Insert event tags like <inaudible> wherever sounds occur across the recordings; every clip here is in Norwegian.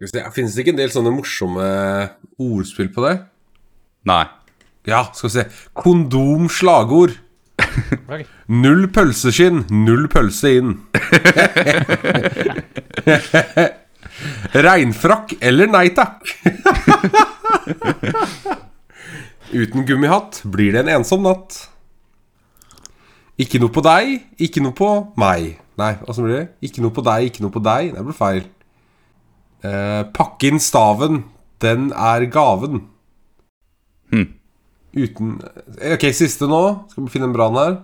Skal Finnes det ikke en del sånne morsomme ordspill på det? Nei. Ja, skal vi se. Kondomslagord. slagord. Null pølseskinn, null pølse inn. Regnfrakk eller nei takk. Uten gummihatt blir det en ensom natt. Ikke noe på deg, ikke noe på meg. Nei, åssen blir det? Ikke noe på deg, ikke noe på deg. Det blir feil. Eh, pakke inn staven, den er gaven. Hm. Uten eh, Ok, siste nå. Skal vi finne en brann her.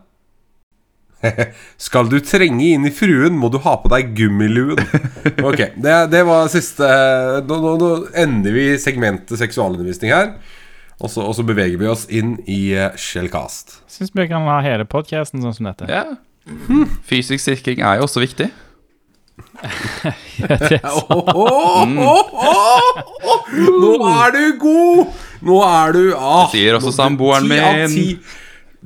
<laughs> Skal du trenge inn i fruen, må du ha på deg gummiluen. <laughs> Ok, det, det var siste nå, nå, nå ender vi segmentet seksualundervisning her. Og så, og så beveger vi oss inn i uh, Shellcast. Syns vi kan ha hele podkasten sånn som dette. Ja. Fysisk sirking er jo også viktig. <laughs> Det er <laughs> åh. Nå er du god! Nå er du ah, Det sier også samboeren min.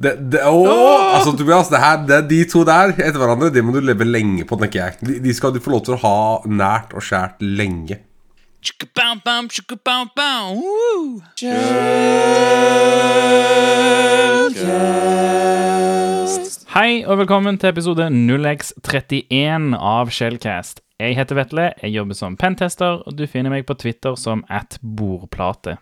Det, det, åh, altså Tobias, det her, det, de to der etter hverandre Det må du leve lenge på, tenker jeg. De, de skal du få lov til å ha nært og skjært lenge. Woo! Hei og velkommen til episode 0x31 av Shellcast. Jeg heter Vetle, jeg jobber som pentester, og du finner meg på Twitter som at bordplate.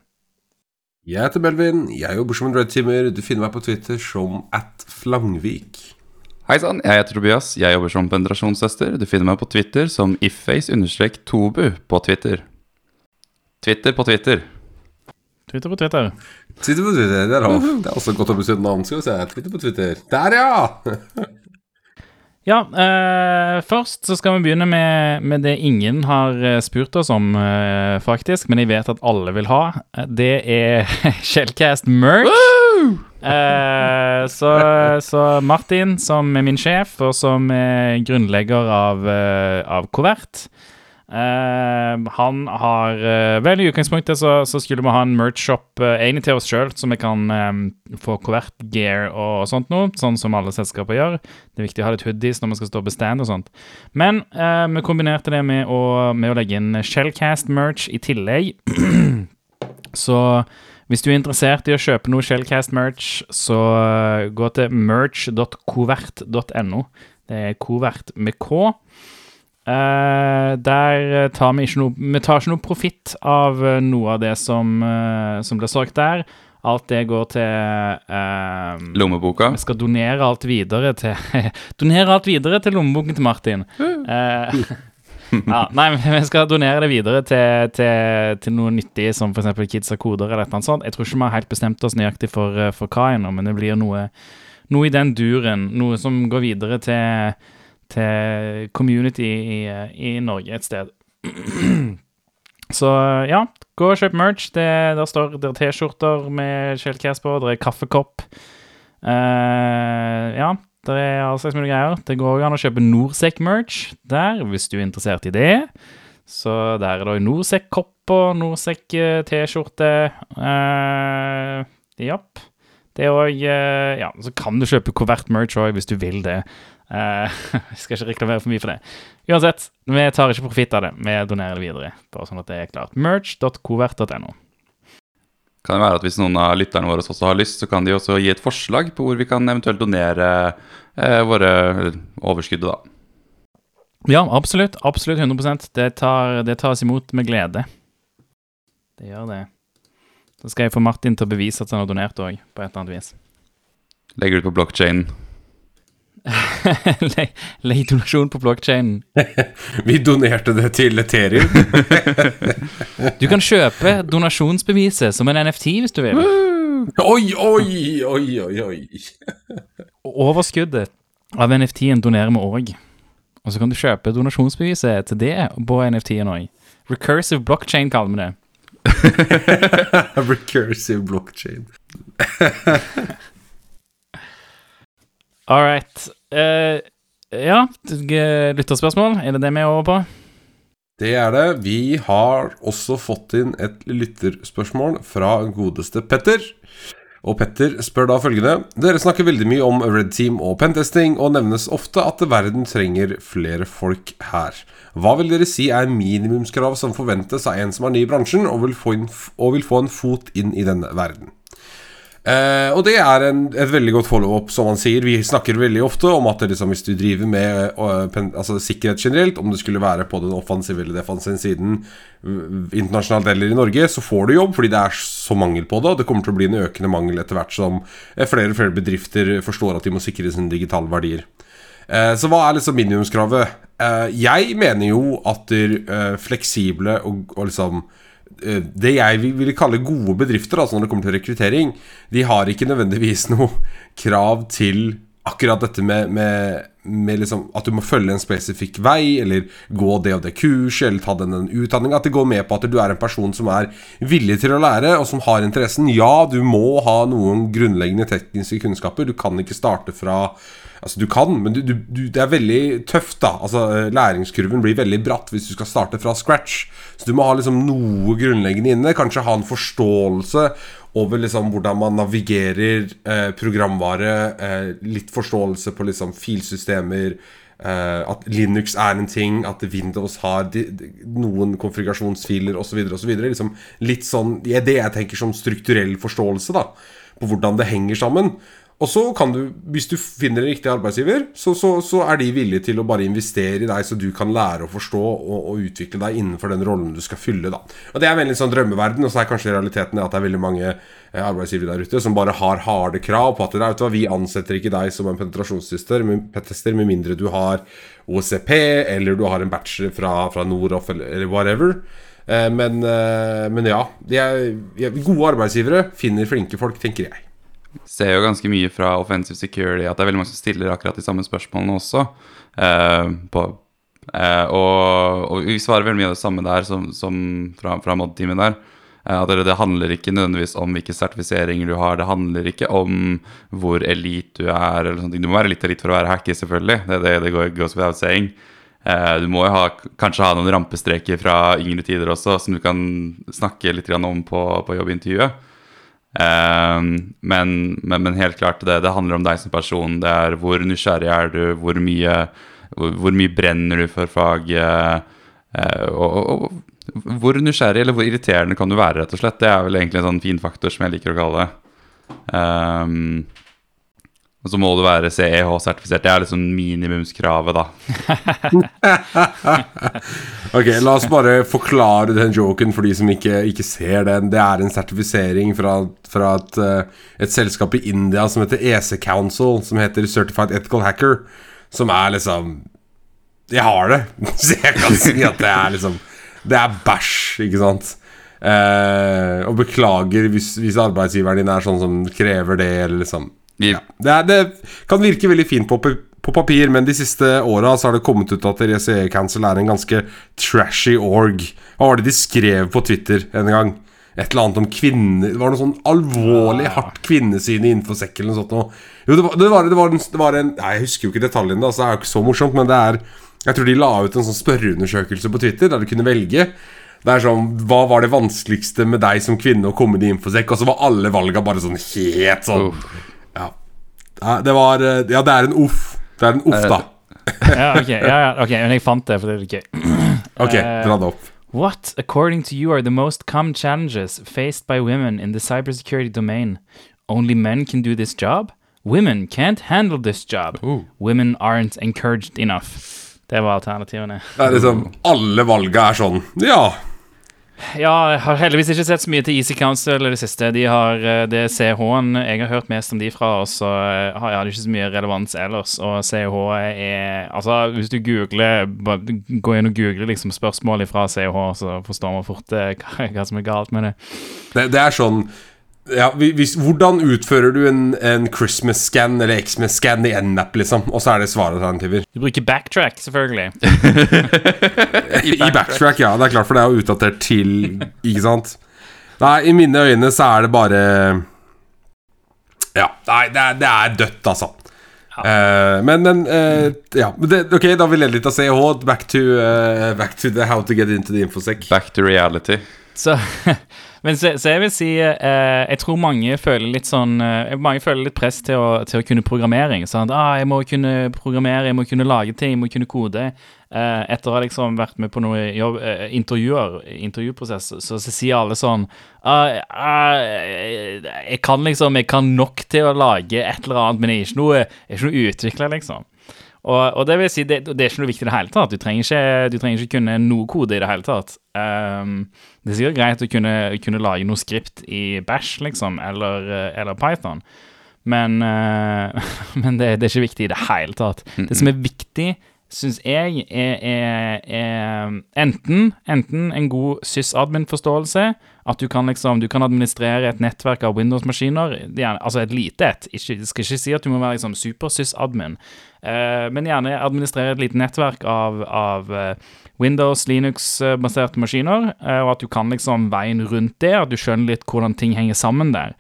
Jeg heter Melvin, jeg jobber som en red teamer. Du finner meg på Twitter som at Flangvik. Hei sann, jeg heter Tobias. Jeg jobber som penetrasjonssøster. Du finner meg på Twitter som ifface-tobu på Twitter. Twitter på Twitter. Twitter på Twitter. Twitter på Twitter, der har Det er også godt oppbestemt navn. Skal vi se. Twitter på Twitter. Der, ja! <laughs> Ja, eh, først så skal vi begynne med, med det ingen har eh, spurt oss om, eh, faktisk, men jeg vet at alle vil ha. Det er <laughs> Shellcast merch. Eh, så, så Martin, som er min sjef, og som er grunnlegger av, eh, av Covert eh, Han har uh, Vel, i utgangspunktet så, så skulle vi ha en merch-shop eh, egentlig til oss sjøl, så vi kan um, få Covert-gear og sånt noe, sånn som alle selskaper gjør. Det er viktig å ha litt hoodies når man skal stå på stand og sånt. Men uh, vi kombinerte det med å, med å legge inn Shellcast-merch i tillegg. <clears throat> så hvis du er interessert i å kjøpe noe Shellcast-merch, så eh, gå til merch.covert.no. Det er Covert med K. Eh, der tar vi ikke noe Vi tar ikke noe profitt av eh, noe av det som, uh, som blir solgt der. Alt det går til uh, Lommeboka. vi skal donere alt videre til <laughs> Donere alt videre til lommeboken til Martin. Eh, ja, nei, men vi skal donere det videre til, til, til noe nyttig, som f.eks. Kids har koder eller noe sånt. Jeg tror ikke vi har helt bestemt oss nøyaktig for, for hva ennå, men det blir noe, noe i den duren. Noe som går videre til, til community i, i Norge et sted. <clears throat> Så ja, gå og kjøp merch. Det, der står det er T-skjorter med Shellcast på, det er kaffekopp. Uh, ja, det er all slags mulige greier. Det går jo an å kjøpe Norsec-merch der, hvis du er interessert i det. Så der er det Norsec-kopp og Norsec-T-skjorte. Uh, Japp. Det òg uh, Ja, så kan du kjøpe Covert-merch òg, hvis du vil det. <laughs> Jeg skal ikke reklamere for mye for det. Uansett, vi tar ikke profitt av det. Vi donerer det videre, bare sånn at det er klart. Merch.covert.no. Kan det være at Hvis noen av lytterne våre også har lyst, så kan de også gi et forslag på hvor vi kan eventuelt donere eh, våre eller, overskuddet. da. Ja, absolutt. Absolutt 100 Det, tar, det tas imot med glede. Det gjør det. Så skal jeg få Martin til å bevise at han har donert òg, på et eller annet vis. Legger ut på blokkjeden. <laughs> Donasjon på blokkjeden. <laughs> Vi donerte det til Ethereum. <laughs> Du kan kjøpe donasjonsbeviset som en NFT hvis du vil. Oi, oi, oi, oi, oi. Overskuddet av NFT-en donerer vi òg. Og så kan du kjøpe donasjonsbeviset til det på NFT-en òg. Recursive blockchain kaller vi det. Recursive blockchain. All right. Uh, ja, lytterspørsmål. Er det det vi er over på? Det er det. Vi har også fått inn et lytterspørsmål fra godeste Petter. Og Petter spør da følgende Dere snakker veldig mye om Red Team og pentesting, og nevnes ofte at verden trenger flere folk her. Hva vil dere si er minimumskrav som forventes av en som er ny i bransjen, og vil få, en, og vil få en fot inn i denne verden? Eh, og det er en, et veldig godt follow-up, som han sier. Vi snakker veldig ofte om at liksom, hvis du driver med uh, altså, sikkerhet generelt, om det skulle være på den offensive eller defensive siden internasjonalt eller i Norge, så får du jobb fordi det er så mangel på det, og det kommer til å bli en økende mangel etter hvert som eh, flere og flere bedrifter forstår at de må sikre sine digitale verdier. Eh, så hva er liksom minimumskravet? Eh, jeg mener jo at der, eh, fleksible og, og liksom det jeg ville kalle gode bedrifter, altså når det kommer til rekruttering, de har ikke nødvendigvis <laughs> noe krav til akkurat dette med, med, med liksom at du må følge en spesifikk vei, eller gå det og det kurset, eller ta den, den utdanninga. At det går med på at du er en person som er villig til å lære, og som har interessen. Ja, du må ha noen grunnleggende tekniske kunnskaper. Du kan ikke starte fra Altså, du kan, men du, du, du, det er veldig tøft, da. Altså, eh, Læringskurven blir veldig bratt hvis du skal starte fra scratch. Så du må ha liksom noe grunnleggende inne. Kanskje ha en forståelse over liksom hvordan man navigerer eh, programvare. Eh, litt forståelse på liksom filsystemer. Eh, at Linux er en ting, at Windows har de, de, noen konfigurasjonsfiler osv. osv. Liksom litt sånn ja, Det jeg tenker som strukturell forståelse da på hvordan det henger sammen. Og så kan du, hvis du finner en riktig arbeidsgiver, så, så, så er de villige til å bare investere i deg, så du kan lære å forstå og, og utvikle deg innenfor den rollen du skal fylle. da Og Det er veldig sånn drømmeverden, og så er kanskje realiteten at det er veldig mange eh, arbeidsgivere der ute som bare har harde krav på at vet du hva, vi ansetter ikke deg som en penetrasjonstester med, mindre du har OCP, eller du har en bachelor fra, fra Noroff, eller, whatever. Eh, men, eh, men ja, de er, ja, gode arbeidsgivere finner flinke folk, tenker jeg. Ser jo ganske mye fra Offensive Security at det er veldig mange som stiller akkurat de samme spørsmålene også. Eh, på, eh, og, og vi svarer veldig mye av det samme der som, som fra, fra mod-teamet der. Eh, at det, det handler ikke nødvendigvis om hvilke sertifiseringer du har. Det handler ikke om hvor elite du er. eller sånne ting. Du må være litt elite for å være hacker, selvfølgelig. Det, det, det goes without saying. Eh, du må jo ha, kanskje ha noen rampestreker fra yngre tider også, som du kan snakke litt om på, på jobbintervjuet. Eh, men, men, men helt klart, det, det handler om deg som person. Det er hvor nysgjerrig er du, hvor mye, hvor, hvor mye brenner du for faget, eh, og, og, og hvor nysgjerrig eller hvor irriterende kan du være, rett og slett. Det er vel egentlig en sånn fin faktor som jeg liker å kalle det. Um, og så må du være CEH-sertifisert. Det er liksom minimumskravet, da. <laughs> Ok, La oss bare forklare den joken for de som ikke, ikke ser den. Det er en sertifisering fra, fra et, eh, et selskap i India som heter EC Council, som heter Certified Ethical Hacker. Som er liksom Jeg har det, <laughs> så jeg kan si at det er liksom Det er bæsj, ikke sant? Eh, og beklager hvis, hvis arbeidsgiveren din er sånn som krever det, eller liksom ja. det, er, det kan virke veldig fint på, på papir, men de siste åra har det kommet ut at RCE Cancel er en ganske trashy org. Hva var det de skrev på Twitter en gang? Et eller annet om kvinner Det var noe sånn alvorlig hardt kvinnesyn i Infosec eller noe sånt. Jo, det var, det, var, det, var en, det var en Nei, jeg husker jo ikke detaljene, altså, det er jo ikke så morsomt, men det er Jeg tror de la ut en sånn spørreundersøkelse på Twitter der du kunne velge. Det er sånn Hva var det vanskeligste med deg som kvinne å komme inn i infosekk? Og så var alle valga bare sånn helt sånn ja. Det var eh, Ja, det er en uff. Det er en uff, da. Ja, ok, ja, ja, ok, men jeg fant det, for det er litt gøy. <clears throat> Ok, Eh, dra det opp. What, according to you, are the most common challenges faced by women in the cybersecurity domain? Only men can do this job? Women can't handle this job. Women aren't encouraged enough. Det var alternativene. Det er liksom Alle valga er sånn Ja. Ja, jeg har heldigvis ikke sett så mye til Easy Council i det siste. De har, eh, det CH-en jeg har hørt mest om de fra, og så eh, har jeg ikke så mye relevans ellers. Og CH er Altså, hvis du googler Gå inn og google liksom spørsmål fra CH, så forstår man fort eh, hva, hva som er galt med det. Det, det er sånn ja, hvis, Hvordan utfører du en, en Christmas-scan eller Xmas-scan i NAP, liksom? Og så er det svaralternativer. Du bruker backtrack, selvfølgelig. <laughs> I, I backtrack, ja. Det er klart, for det er jo utdatert til Ikke sant? Nei, i mine øyne så er det bare Ja. Nei, det er, det er dødt, altså. Uh, men men uh, Ja. Det, ok, da vil jeg litt av CH. Back to, uh, back to the how to get into the infosec. back to reality. Så, <laughs> men så, så jeg vil si eh, Jeg tror mange føler litt sånn eh, Mange føler litt press til å, til å kunne programmering. Sånn ah, 'Jeg må kunne programmere, jeg må kunne lage ting, jeg må kunne kode'. Eh, etter å ha liksom vært med på noen jobb, eh, intervjuer, intervjuprosess, så, så sier alle sånn ah, ah, Jeg kan liksom Jeg kan nok til å lage et eller annet, men jeg er ikke noe, jeg er ikke noe utvikler, liksom. Og, og det vil si, det, det er ikke noe viktig i det hele tatt. Du trenger ikke, du trenger ikke kunne noe kode i det hele tatt. Um, det er sikkert greit å kunne, kunne lage noe skript i Bash, liksom, eller, eh, eller Python, men, uh, <laughs> men det, det, er ikke viktig i det hele tatt. Det som er viktig, syns jeg, er, er, er, enten, enten en god sysadmin-forståelse, at du kan liksom, du kan administrere et nettverk av Windows-maskiner, altså et lite et. Ikke, jeg skal ikke si at du må være liksom super-sysadmin, uh, men gjerne administrere et lite nettverk av, av uh, Windows, Linux-baserte maskiner, uh, og at du kan liksom veien rundt det, at du skjønner litt hvordan ting henger sammen der.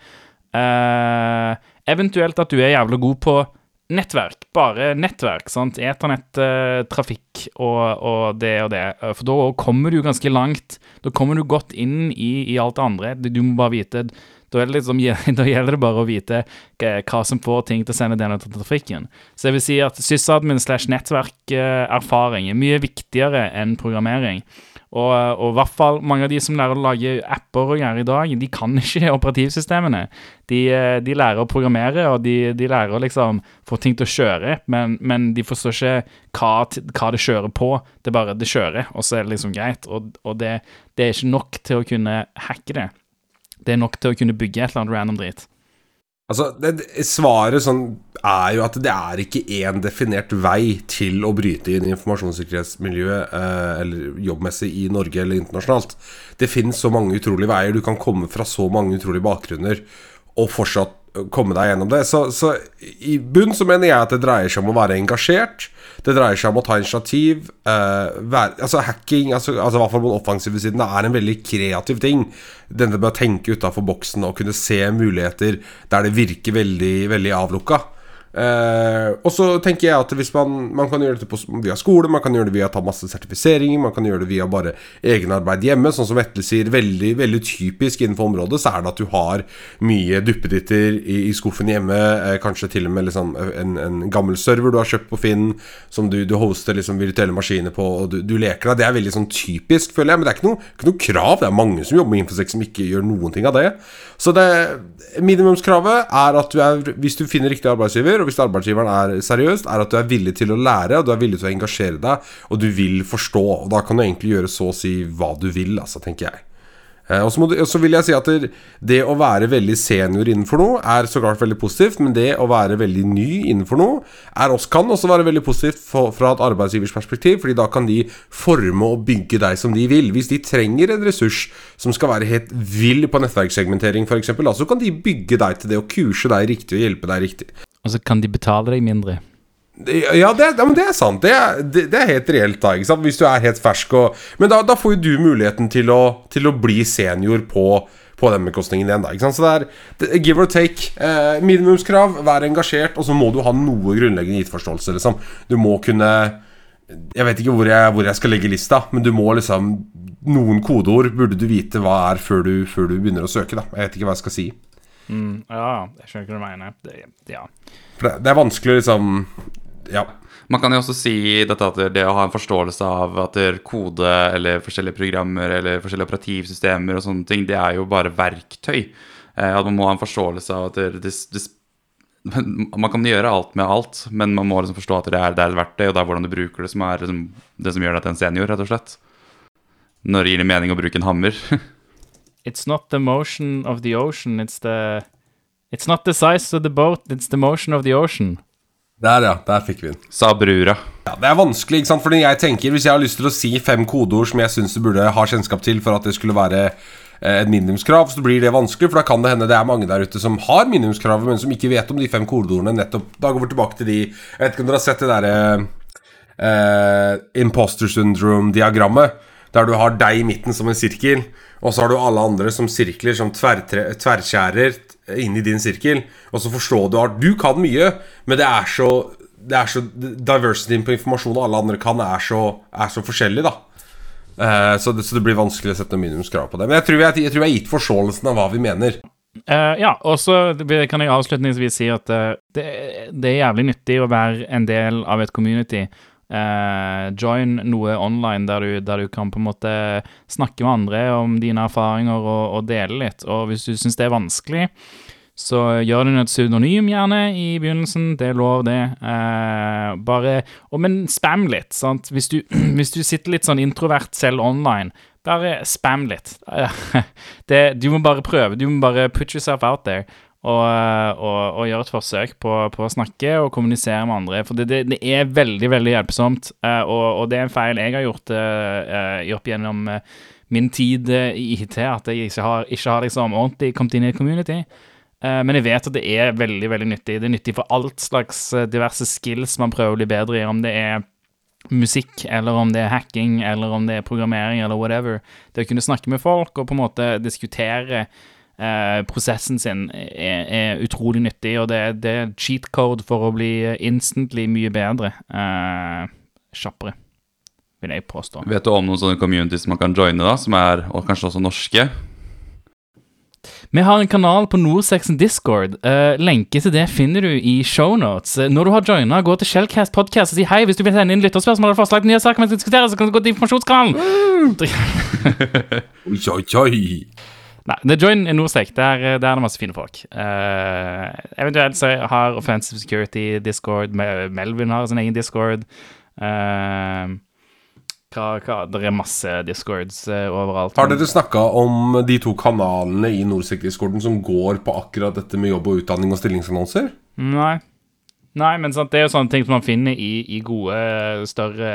eventuelt at du er jævlig god på nettverk, bare nettverk, sant, eternett-trafikk og, og, det og det. For da kommer du ganske langt. Da kommer du godt inn i, i alt det andre. Du må bare vite da, liksom, <laughs> da, gjelder det bare å vite hva som får ting til å sende denne trafikken. Så jeg vil si at sysadmin slash nettverkerfaring er mye viktigere enn programmering. Og, og i hvert fall mange av de som lærer å lage apper og greier i dag, de kan <laughs> ikke operativsystemene. De, de lærer å programmere, og de, de, lærer å liksom få ting til å kjøre, men, men de forstår ikke hva, hva, det kjører på. Det er bare det kjører, og så er det liksom greit. Og, og det, det, er ikke nok til å kunne hacke det. Det er nok til å kunne bygge et eller annet random drit. Altså, det, Svaret sånn er jo at det er ikke én definert vei til å bryte inn i informasjonssikkerhetsmiljøet eh, eller jobbmessig i Norge eller internasjonalt. Det finnes så mange utrolige veier. Du kan komme fra så mange utrolige bakgrunner og fortsatt komme deg gjennom det. Så, så, i bunn så mener jeg at det dreier seg om å være engasjert. Det dreier seg om å ta initiativ. Uh, være, altså Hacking, altså, altså i hvert fall på den offensive siden, er en veldig kreativ ting. Denne med å tenke utafor boksen og kunne se muligheter der det virker veldig, veldig avlukka. Uh, og så tenker jeg at hvis man, man kan gjøre dette via skole, man kan gjøre det via å ta masse sertifiseringer, man kan gjøre det via bare egenarbeid hjemme, sånn som Vetle sier, veldig, veldig typisk innenfor området, så er det at du har mye duppeditter i, i skuffen hjemme, uh, kanskje til og med liksom en, en, gammel server du har kjøpt på Finn, som du, du hoster liksom virtuelle maskiner på, og du, du, leker deg. Det er veldig sånn typisk, føler jeg, men det er ikke noe, ikke noe krav. Det er mange som jobber med Infosec som ikke gjør noen ting av det. Så det minimumskravet er at du er, hvis du finner riktig arbeidsgiver, og hvis arbeidsgiveren er seriøst, er at du er villig til å lære, og du er villig til å engasjere deg, og du vil forstå. Og da kan du egentlig gjøre så å si hva du vil, altså, tenker jeg. Eh, og så vil jeg si at det å være veldig senior innenfor noe er så klart veldig positivt, men det å være veldig ny innenfor noe er også, kan også være veldig positivt fra et arbeidsgivers perspektiv, fordi da kan de forme og bygge deg som de vil. Hvis de trenger en ressurs som skal være helt vill på nettverkssegmentering f.eks., så kan de bygge deg til det og kurse deg riktig og hjelpe deg riktig. Og så kan de betale deg mindre. Ja, det, ja, men det er sant. Det er, det, det er helt reelt, da. Ikke sant? Hvis du er helt fersk og Men da, da får jo du muligheten til å, til å bli senior på, på den bekostningen igjen, da. Ikke sant? Så det er give or take. Eh, minimumskrav, vær engasjert, og så må du ha noe grunnleggende gittforståelse, liksom. Du må kunne Jeg vet ikke hvor jeg, hvor jeg skal legge lista, men du må liksom Noen kodeord burde du vite hva er før du, før du begynner å søke, da. Jeg vet ikke hva jeg skal si. Mm, ja, jeg skjønner hva du mener. Det, ja. For det, det er vanskelig liksom ja. Man kan jo også si dette at det å ha en forståelse av at kode eller forskjellige programmer eller forskjellige operativsystemer og sånne ting, det er jo bare verktøy. Eh, at man må ha en forståelse av at det, det, det, <laughs> Man kan gjøre alt med alt, men man må liksom forstå at det er, det er et verktøy, og det er hvordan du bruker det som er liksom, det som gjør deg til en senior, rett og slett. Når det gir det mening å bruke en hammer. <laughs> it's not the motion of the ocean, it's the It's not the size of the boat, it's the motion of the ocean. Der, ja. Der fikk vi den. Sa brura. Ja, Det er vanskelig, ikke sant? Fordi jeg tenker Hvis jeg har lyst til å si fem kodeord som jeg syns du burde ha kjennskap til for at det skulle være eh, et minimumskrav, så blir det vanskelig. For da kan det hende det er mange der ute som har minimumskravet, men som ikke vet om de fem kodeordene. Nettopp Da går vi tilbake til de Jeg vet ikke om dere har sett det derre eh, Imposter syndrome-diagrammet. Der du har deg i midten som en sirkel, og så har du alle andre som sirkler, som tverrskjærer inn i din sirkel, og så forstår du at du kan mye, men det er så, det er så Diversityen på informasjon alle andre kan, er så, er så forskjellig, da. Eh, så, det, så det blir vanskelig å sette noen minimumskrav på det. Men jeg tror jeg, har gitt forståelsen av hva vi mener. Uh, ja, og så kan jeg avslutningsvis si at uh, det, det er jævlig nyttig å være en del av et community. Eh, join noe online der du, der du kan på en måte snakke med andre om dine erfaringer og, og dele litt. Og hvis du syns det er vanskelig, så gjør under et pseudonym gjerne i begynnelsen. Det er lov, det. Eh, bare og Men spam litt, sant. Hvis du, <clears throat> hvis du sitter litt sånn introvert selv online, bare spam litt. <laughs> Det, du må bare prøve. Du må bare put yourself out there. Og, og, og gjøre et forsøk på, på, å snakke og kommunisere med andre. For det, det, det er veldig, veldig hjelpsomt. eh, og, og det er en feil jeg har gjort uh, opp gjennom eh, min tid eh, i IT, at jeg ikke har, ikke har liksom ordentlig kommet inn i et community. Eh, men jeg vet at det er veldig veldig nyttig. Det er nyttig for alt slags eh, diverse skills man prøver å bli bedre i. Om det er musikk, eller om det er hacking, eller om det er programmering, eller whatever. Det å kunne snakke med folk og på en måte diskutere eh, prosessen sin er, er, utrolig nyttig, og det, det er cheat code for å bli instantly mye bedre. Eh, kjappere, vil jeg påstå. Vet du om noen sånne communities man kan joine, da, som er og kanskje også norske? Vi har en kanal på Nordsexen Discord. Uh, lenke til det finner du i shownotes. Uh, når du har joina, gå til Shellcast Podcast og si hei. Hvis du vil sende inn lytterspørsmål eller forslag til nye saker vi skal diskutere, så kan du gå til informasjonskanalen. <laughs> Oi, oi, oi. Nei, er join i Norsec. Der, der er det masse fine folk. Uh, eventuelt så har Offensive Security Discord, Melvin har sin egen Discord. Uh, hva, hva, det er masse discords uh, overalt. Har dere snakka om de to kanalene i Norsec-discorden som går på akkurat dette med jobb og utdanning og stillingsannonser? Nei. Nei, men sant, det er jo sånne ting som man finner i, i gode, større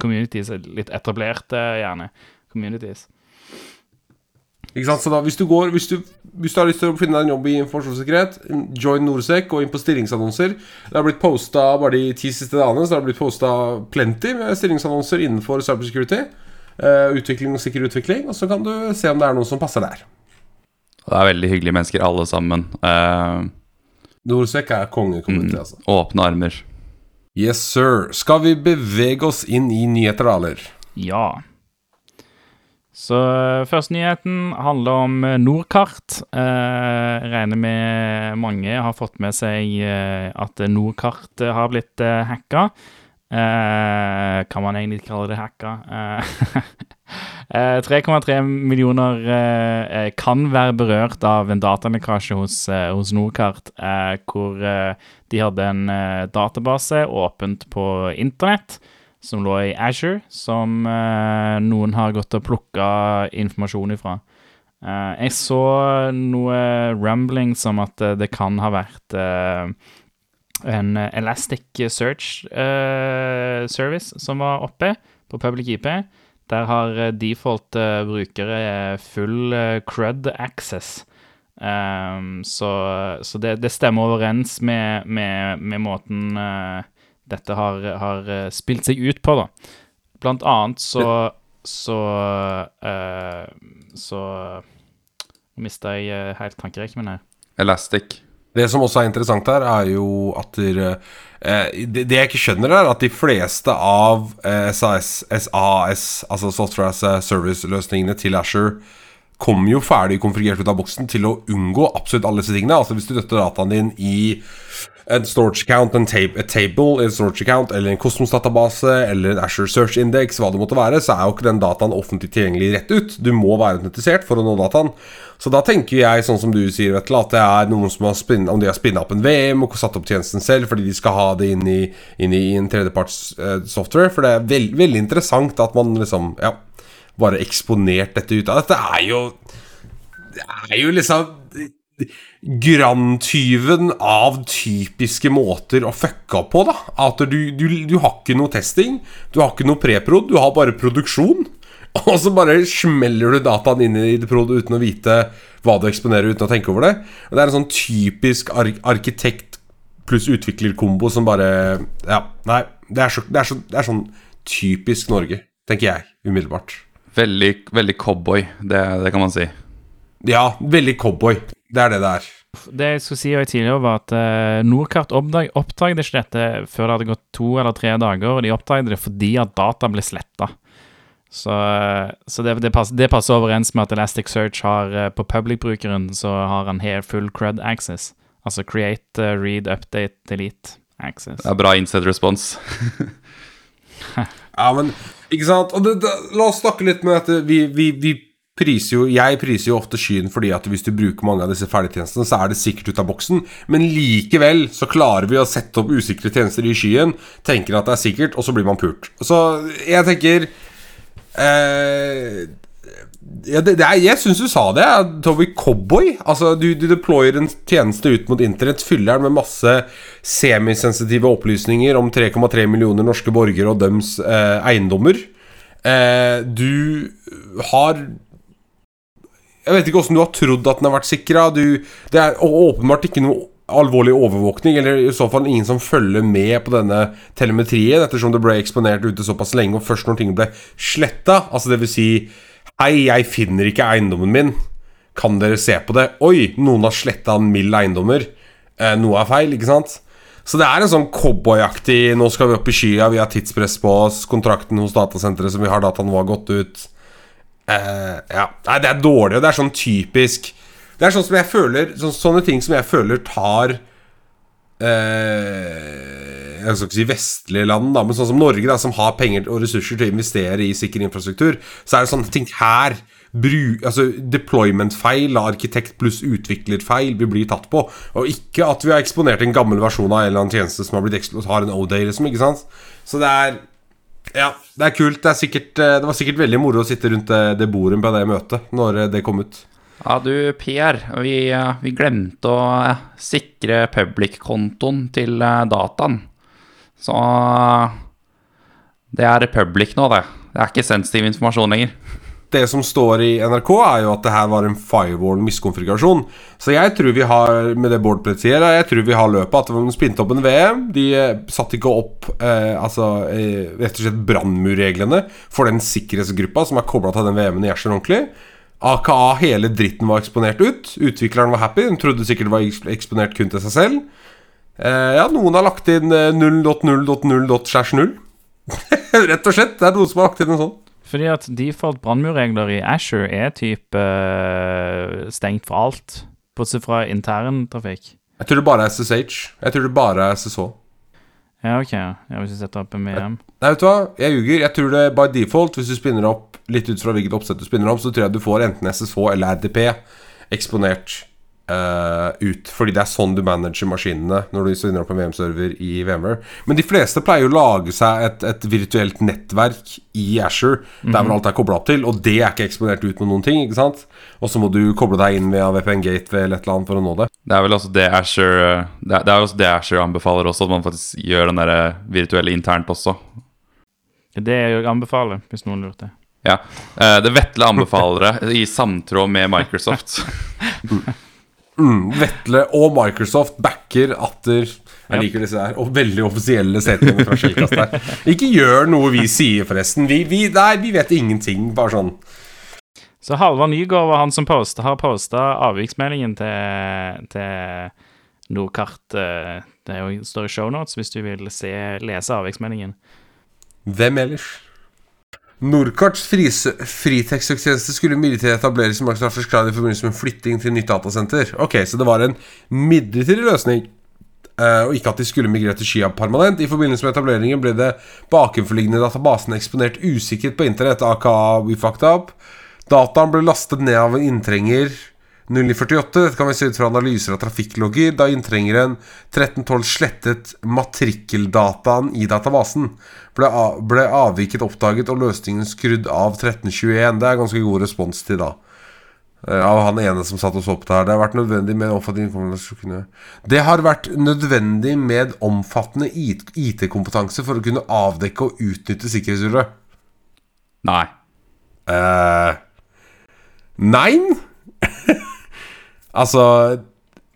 communities. Litt etablerte, gjerne, communities. Ikke sant? Så da, hvis du, går, hvis, du, hvis du har lyst til å finne deg en jobb i informasjonssikkerhet, join Norsec og inn på stillingsannonser. Det har blitt posta bare de ti siste dagene Så det har blitt posta plenty med stillingsannonser innenfor cybersecurity. Uh, utvikling og sikker utvikling. Og så kan du se om det er noe som passer der. Det er veldig hyggelige mennesker, alle sammen. Uh, Norsec er kongekommunity, altså. åpne armer. Yes, sir. Skal vi bevege oss inn i nyheter, da, eller? Ja. Så eh, første nyheten handler om eh, Nordkart. Eh, regner med mange har fått med seg eh, at Nordkart har blitt eh, hacka. Eh, kan man egentlig kalle det hacka? <laughs> Eh, eh, 3,3 millioner kan være berørt av en datalekkasje hos, hos Nordkart, hvor de hadde en database åpent på internett som lå i Azure, som eh, noen har gått og plukka informasjon ifra. Eh, jeg så noe rumbling som at eh, det kan ha vært eh, en Elastic Search eh, Service som var oppe på Public IP. Der har eh, default brukere full crud access. Så så det, det stemmer overens med, med, med måten dette har, har eh, spilt seg ut på, da. Blant annet så Så uh, Så Nå mista jeg eh, helt tankerekken min her. Elastic. Det som også er interessant her, er jo at dere, eh, det, det jeg ikke skjønner, er at de fleste av eh, SAS, SAS, altså Software as a Service-løsningene til Asher, kommer jo ferdig konfigurert ut av boksen til å unngå absolutt alle disse tingene. Altså Hvis du døtter dataen din i en storage account, en tab table, en storage account, eller en Cosmos-database, eller en Asher Search Index, hva det måtte være, så er jo ikke den dataen offentlig tilgjengelig rett ut. Du må være autentisert for å nå dataen. Så da tenker jeg, sånn som du sier, Vetle, at det er noen som har spinnet, om de har spinna opp en VM og satt opp tjenesten selv fordi de skal ha det inn i, inn i en tredjeparts uh, software. For det er veld, veldig interessant at man liksom Ja, bare eksponert dette ut av Dette er jo Det er jo liksom Grandtyven av typiske måter å fucke opp på, da. At du, du, du har ikke noe testing, du har ikke noe preprod, du har bare produksjon. <laughs> Og så bare smeller du dataen inn i det prod uten å vite hva du eksponerer, uten å tenke over det. Og Det er en sånn typisk ar arkitekt pluss utviklerkombo som bare Ja, nei. Det er, så, det, er så, det er sånn typisk Norge, tenker jeg umiddelbart. Veldig, veldig cowboy, det, det kan man si. Ja, veldig cowboy. Det er det det er. Det jeg skulle si tidligere, var at uh, Nordkart oppdag, oppdaget ikke dette før det hadde gått to eller tre dager. Og de oppdaget det fordi at data ble sletta. Så, så det, det, passer, det passer overens med at Elasticsearch har eh, på public-brukeren så har han helt full crud access. Altså create, eh, read, update, delete access. Det er bra inside response. <laughs> Ja, men Ikke sant? Og det, det, la oss snakke litt med at vi, vi, vi priser jo Jeg priser jo ofte skyen fordi at hvis du bruker mange av disse ferdigtjenestene, så er det sikkert ut av boksen, men likevel så klarer vi å sette opp usikre tjenester i skyen, tenker at det er sikkert, og så blir man pult. Så jeg tenker eh, ja, det, det er, jeg syns du sa det, Toby Cowboy. Altså, du, du deployer en tjeneste ut mot internett, fyller den med masse semisensitive opplysninger om 3,3 millioner norske borgere og dems eh, eiendommer. Eh, du har Jeg vet ikke åssen du har trodd at den har vært sikra. Det er åpenbart ikke noe alvorlig overvåkning, eller i så fall ingen som følger med på denne telemetrien, ettersom det ble eksponert ute såpass lenge, og først når ting ble sletta, altså det vil si Hei, jeg finner ikke eiendommen min. Kan dere se på det? Oi, noen har sletta en mild eiendommer. Eh, noe er feil, ikke sant? Så det er en sånn cowboyaktig Nå skal vi opp i skya, vi har tidspress på oss. Kontrakten hos datasenteret som vi har, dataen vår, har gått ut. Eh, ja. Nei, det er dårlig, og det er sånn typisk Det er sånn som jeg føler så, Sånne ting som jeg føler tar uh, Jeg skal ikke si vestlige land, da, men sånn som Norge, da, som har penger og ressurser til å investere i sikker infrastruktur, så er det sånne ting her bru, altså Deployment-feil, arkitekt pluss utviklerfeil, vi blir tatt på. Og ikke at vi har eksponert en gammel versjon av en eller annen tjeneste som har blitt har en O-day, liksom. ikke sant? Så det er Ja, det er kult. Det, er sikkert, eh, det var sikkert veldig moro å sitte rundt det, det bordet på det møtet når eh, det kom ut. Ja, du, Per. Vi, eh, vi glemte å sikre public-kontoen til dataen. Så det er public nå, det. Det er ikke sensitiv informasjon lenger. Det som står i NRK, er jo at det her var en firewall-miskonfigurasjon. Så jeg tror vi har med det Bård sier, jeg tror vi har løpet at de spinte opp en VM. De eh, satte ikke opp eh, altså, eh, rett og slett brannmurreglene for den sikkerhetsgruppa som er kobla til den VM-en i Asher ordentlig. AKA hele dritten var eksponert ut. Utvikleren var happy. Hun trodde sikkert det var eksponert kun til seg selv. Eh, ja, noen har lagt inn eh, 0.0.0.0. <laughs> Rett og slett. Det er noen som har lagt inn en sånn. Fordi at default brannmurregler i Asher er type uh, stengt for alt, bortsett fra interntrafikk. Jeg tror det bare er SSH. Jeg tror det bare er SSH. Ja, ok. Ja, hvis vi setter opp en VM. Nei, vet du hva? Jeg ljuger. Jeg tror det by default, hvis du spinner opp litt ut fra hvilket oppsett du spinner opp, så tror jeg du får enten SSH eller RDP eksponert eh, ut. Fordi det er sånn du manager maskinene når du spinner opp en VM-server i VMware. Men de fleste pleier å lage seg et, et virtuelt nettverk i Asher, der hvor alt er kobla opp til, og det er ikke eksponert ut med noen ting, ikke sant? Og så må du koble deg inn via VPN Gate eller et eller annet for å nå det. Det er vel også det Asher Det er, det er også det Asher anbefaler også, at man faktisk gjør den der eh, virtuelle internt også. Det er det jeg anbefaler, hvis noen lurte. Ja. Eh, Det Vetle anbefaler det i samtråd med Microsoft. <laughs> <laughs> Mm, Vetle og Microsoft backer atter Jeg liker disse her og veldig offisielle statementene fra Skjellkast her. <laughs> Ikke gjør noe vi sier, forresten. Vi, vi, nei, vi vet ingenting. Bare sånn. Så Halvard Nygaard var han som postet har posta avviksmeldingen til, til Nordkart. eh, Det er jo står i shownotes hvis du vil se, lese avviksmeldingen. Hvem ellers? Nordkarts frise- skulle midlertidig etableres som Microsoft Cloud i forbindelse med flytting til nytt datasenter. Ok, så det var en midlertidig løsning. eh, og ikke at de skulle migrere til Skia permanent. I forbindelse med etableringen ble det bakenforliggende databasen eksponert usikkert på internett, aka we fucked up. Dataen ble lastet ned av en inntrenger 0948. Dette kan vi se ut fra analyser av trafikklogger, da inntrengeren 1312 slettet matrikkeldataen i databasen. Ble, av, ble avviket oppdaget og løsningen skrudd av 1321. Det er ganske god respons til da. Eh, Av han ene som satt og så på det her. Det har vært nødvendig med omfattende Det har vært nødvendig med omfattende IT-kompetanse for å kunne avdekke og utnytte sikkerhetshullet. Nei. Uh, nei <laughs> Altså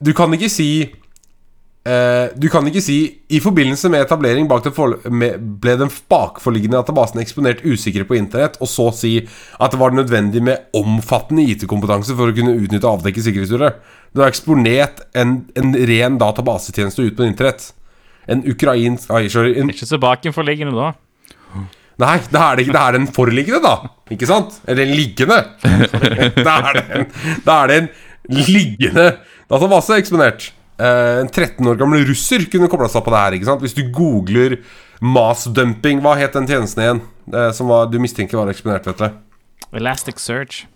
Du kan ikke si eh, Du kan ikke si I forbindelse med etablering bak det for, med, ble den bakforliggende databasen eksponert usikre på internett, og så si at det var nødvendig med omfattende IT-kompetanse for å kunne utnytte og avdekke sikkerhetshullet. Du har eksponert en, en ren databasetjeneste ut på internett. En ukrainsk Ai, sorry. En, Ikke så bakenforliggende da. Nei, da er det ikke Det er den forliggende, da. Ikke sant? Eller en liggende. <laughs> Da er det en, da er det en liggende database eksponert. Eh, en 13 år gammel russer kunne kobla seg på det her. ikke sant? Hvis du googler mass-dumping, hva het den tjenesten igjen? Eh, som var, du mistenker var eksponert, vet du? Elasticsearch.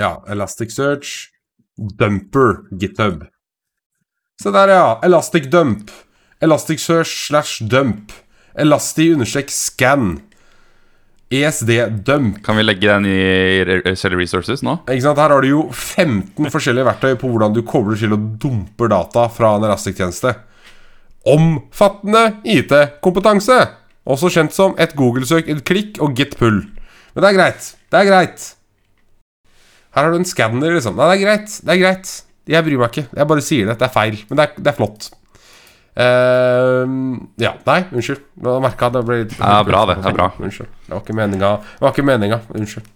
Ja, Elasticsearch, Dumper, GitHub. Se der, ja. Elastic Dump. Elasticsearch slash dump. Elasti-scan. ESD dump. Kan vi legge den i Shell Resources nå? Ikke sant? Her har du jo 15 forskjellige verktøy på hvordan du kobler til og dumper data fra en Elastic-tjeneste. Omfattende IT-kompetanse! Også kjent som et Google-søk, et klikk og git pull. Men det er greit. Det er greit. Her har du en skanner, liksom. Nei, det er greit. Det er greit. Jeg bryr meg ikke. Jeg bare sier det. Det er feil. Men det er, det er flott. Ehm, ja. Nei, unnskyld. Jeg merka det ble litt Ja, bra det. Det er bra. <laughs> Unnskyld. Det var ikke meninga. Det var ikke meninga. Unnskyld.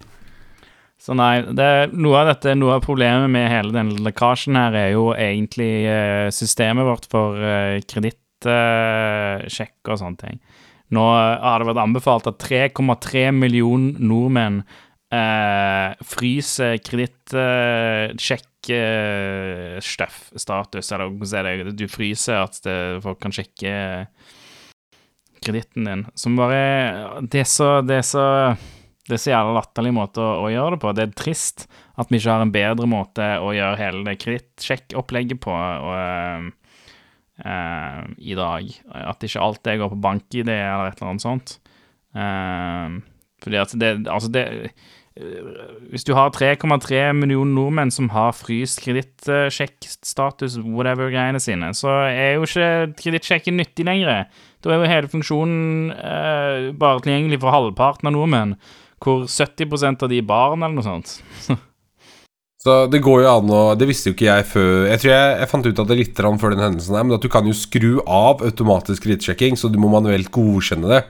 Så nei, det, noe av dette, noe av problemet med hele denne lekkasjen her er jo egentlig eh, systemet vårt for uh, kredittsjekk og sånne ting. Nå eh, har det vært anbefalt at 3,3 millioner nordmenn uh, fryser kredittsjekk-status, eller hvordan er det, du fryser at folk kan sjekke kreditten din, som bare Det er så, det er så det er så jævla latterlig måte å, å gjøre det på. Det er trist at vi ikke har en bedre måte å gjøre hele det kredittsjekkopplegget på og, uh, i dag. At ikke alt det går på bank-ID eller et eller annet sånt. Uh, fordi at det Altså, det Hvis du har 3,3 millioner nordmenn som har fryst kredittsjekkstatus, whatever-greiene sine, så er jo ikke kredittsjekken nyttig lenger. Da er jo hele funksjonen eh, bare tilgjengelig for halvparten av nordmenn hvor 70% av de er barn, eller noe sånt. <laughs> Så det går jo an å Det visste jo ikke jeg før Jeg tror jeg, jeg fant ut av det litt før den hendelsen her, men at du kan jo skru av automatisk kredittsjekking, så du må manuelt godkjenne det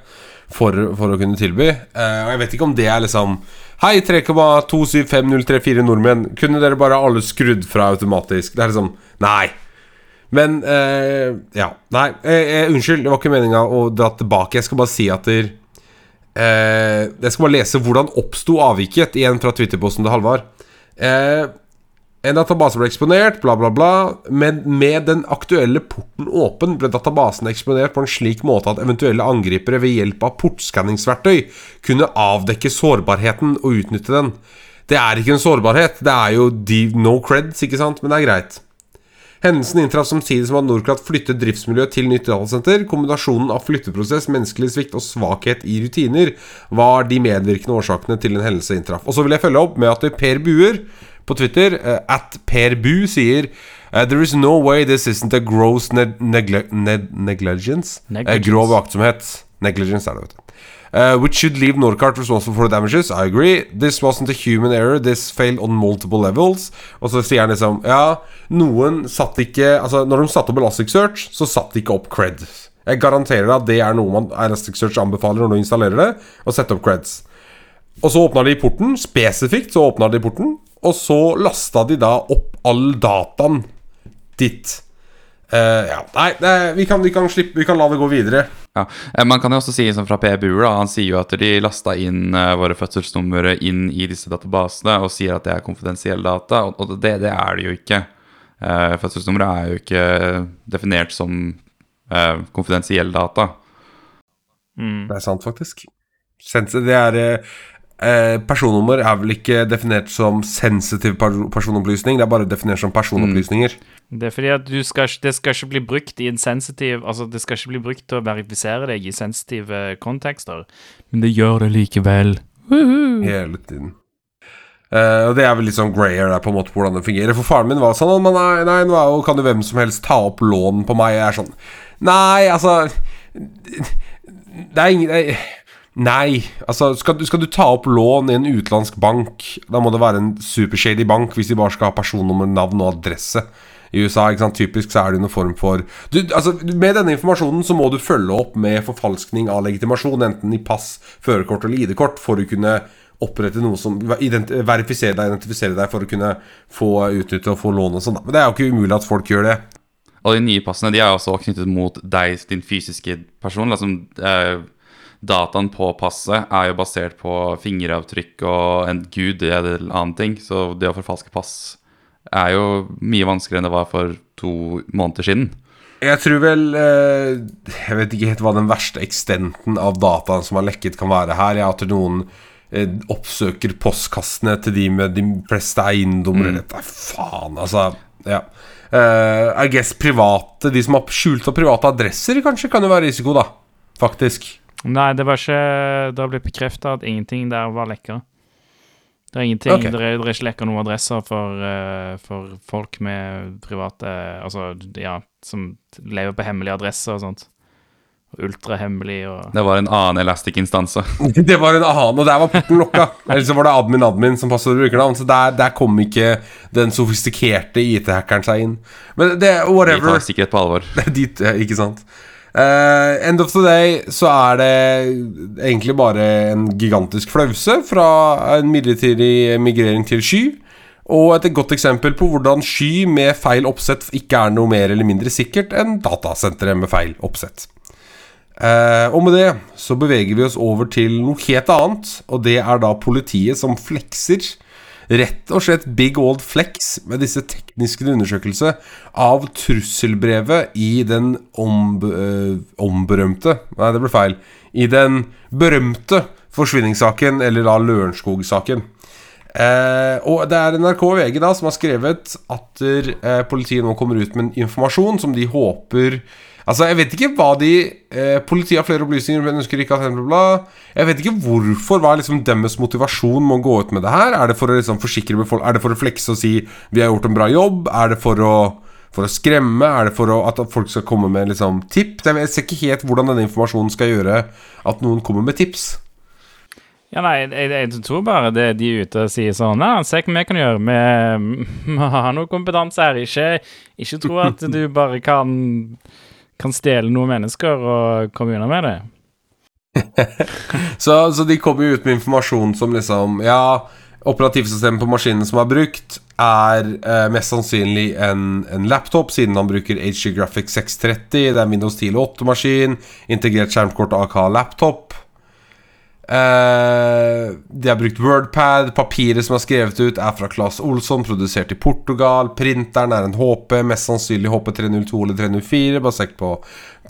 for, for å kunne tilby. Eh, og jeg vet ikke om det er liksom Hei, 3,275034 nordmenn. Kunne dere bare alle skrudd fra automatisk? Det er liksom Nei. Men eh, Ja. Nei, eh, eh, unnskyld, det var ikke meninga å dra tilbake. Jeg skal bare si at der, eh, Jeg skal bare lese hvordan oppsto avviket, igjen fra Twitter-posten til Halvard. Eh, en database ble eksponert, bla, bla, bla. Men med den aktuelle porten åpen ble databasen eksponert på en slik måte at eventuelle angripere ved hjelp av portskanningsverktøy kunne avdekke sårbarheten og utnytte den. Det er ikke en sårbarhet, det er jo no creds, ikke sant? Men det er greit. Hendelsen inntraff samtidig som at Norcrat flyttet driftsmiljøet til nytt datasenter. Kombinasjonen av flytteprosess, menneskelig svikt og svakhet i rutiner var de medvirkende årsakene til en hendelse inntraff. Og så vil jeg følge opp med at Per Buer på Twitter, eh, at Per Bu, sier eh, There is no way this isn't a gross neg negle neg negligence. Eh, Negligence. grov aktsomhet. Negligence er det, vet du. Uh, which should leave Norcart responsible for the damages. I agree. This wasn't a human error. This failed on multiple levels. Og så sier han liksom Ja, noen satt ikke Altså, når de satte opp Elasticsearch, så satt de ikke opp cred. Jeg garanterer deg at det er noe man Elasticsearch anbefaler når du installerer det, å sette opp creds. Og så åpna de porten, spesifikt så åpna de porten, og så lasta de da opp all dataen ditt. Uh, ja, nei, nei vi, kan, vi, kan slippe, vi kan la det gå videre. Ja, eh, Man kan jo også si som fra PBU, da, han sier jo at de lasta inn uh, våre fødselsnumre inn i disse databasene og sier at det er konfidensielle data, og, og det, det er det jo ikke. Uh, Fødselsnummeret er jo ikke definert som uh, konfidensielle data. Det er sant, faktisk. Det er eh, Personnummer er vel ikke definert som sensitiv personopplysning, det er bare definert som personopplysninger. Det er fordi at du skal, det skal ikke bli brukt i en sensitiv Altså, det skal ikke bli brukt til å verifisere deg i sensitive kontekster, men det gjør det likevel. Hele tiden. Eh, og det er vel litt sånn grayer der på en måte på hvordan det fungerer. For faren min var sånn men nei, nei, nå jo, kan jo hvem som helst ta opp lån på meg. Jeg er sånn Nei, altså Det er ingen det er- Nei, altså skal, skal du ta opp lån i en utenlandsk bank, da må det være en supershady bank hvis de bare skal ha personnummer, navn og adresse. I USA, ikke sant, typisk så er det noen form for du, altså, Med denne informasjonen så må du følge opp med forfalskning av legitimasjon, enten i pass, førerkort eller ID-kort, for å kunne opprette noe som Verifisere deg, identifisere deg for å kunne få utnytte og få lån og sånn. Men det er jo ikke umulig at folk gjør det. Og de nye passene de er også knyttet mot deg, din fysiske person. liksom... eh, dataen på passet er jo basert på fingeravtrykk og en gud eller annen ting. Så det å forfalske pass er jo mye vanskeligere enn det var for to måneder siden. Jeg tror vel eh, Jeg vet ikke helt hva den verste ekstenten av dataen som har lekket, kan være her. Jeg at noen eh, oppsøker postkassene til de med de fleste eiendommer. mm. Dette er faen, altså. Ja. Eh, I guess private De som har skjult av private adresser, kanskje, kan jo være risiko, da. Faktisk. Nei, det var ikke Det har blitt bekrefta at ingenting der var lekka. Det er ingenting okay. det, er, det er ikke lekka noen adresser for, eh, for folk med private Altså, ja, som lever på hemmelige adresser og sånt. Ultrahemmelig og Det var en annen Elastic-instanse. <laughs> Det var en annen, og der var porten lukka. Eller så var det admin-admin som passet brukernavn. Så der, der kom ikke den sofistikerte IT-hackeren seg inn. Men det whatever. De tar sikkerhet på alvor. <laughs> Dit, eh, ikke sant? Eh, end of the day så er det egentlig bare en gigantisk flause fra en midlertidig migrering til sky. Og et godt eksempel på hvordan sky med feil oppsett ikke er noe mer eller mindre sikkert enn datasenteret med feil oppsett. Uh, og med det så beveger vi oss over til noe helt annet, og det er da politiet som flekser. Rett og slett big old flex med disse tekniske undersøkelser av trusselbrevet i den omb øh, omberømte Nei, det ble feil. I den berømte forsvinningssaken, eller da Lørenskog-saken. Eh, og det er NRK og VG da som har skrevet at eh, politiet nå kommer ut med en informasjon som de håper Altså, jeg vet ikke hva de eh, Politiet har flere opplysninger, men ønsker ikke at bla, bla. Jeg vet ikke hvorfor. Hva er liksom deres motivasjon med å gå ut med det her? Er det for å liksom forsikre befolkningen? Er det for å flekse og si 'vi har gjort en bra jobb'? Er det for å for å skremme? Er det for å, at folk skal komme med liksom tips? Jeg ser ikke helt hvordan denne informasjonen skal gjøre at noen kommer med tips. Ja, nei, jeg, jeg tror bare det de er ute og sier sånn Ja, se hva vi kan gjøre. Vi <laughs> vi har noe kompetanse her. Ikke, ikke tro at du bare kan kan stjele noen mennesker og komme unna med det. <laughs> Så, så de kommer jo ut med informasjon som liksom Ja, operativsystemet på maskinen som er brukt, er eh, mest sannsynlig en, en laptop, siden han bruker HG Graphics 630. Det er en Windows 10 og 8-maskin. Integrert skjermkort AK laptop. Eh, de har brukt Wordpad. Papiret som er skrevet ut, er fra Claes Olsson, produsert i Portugal. Printeren er en HP, mest sannsynlig HP 302 eller 304, basert på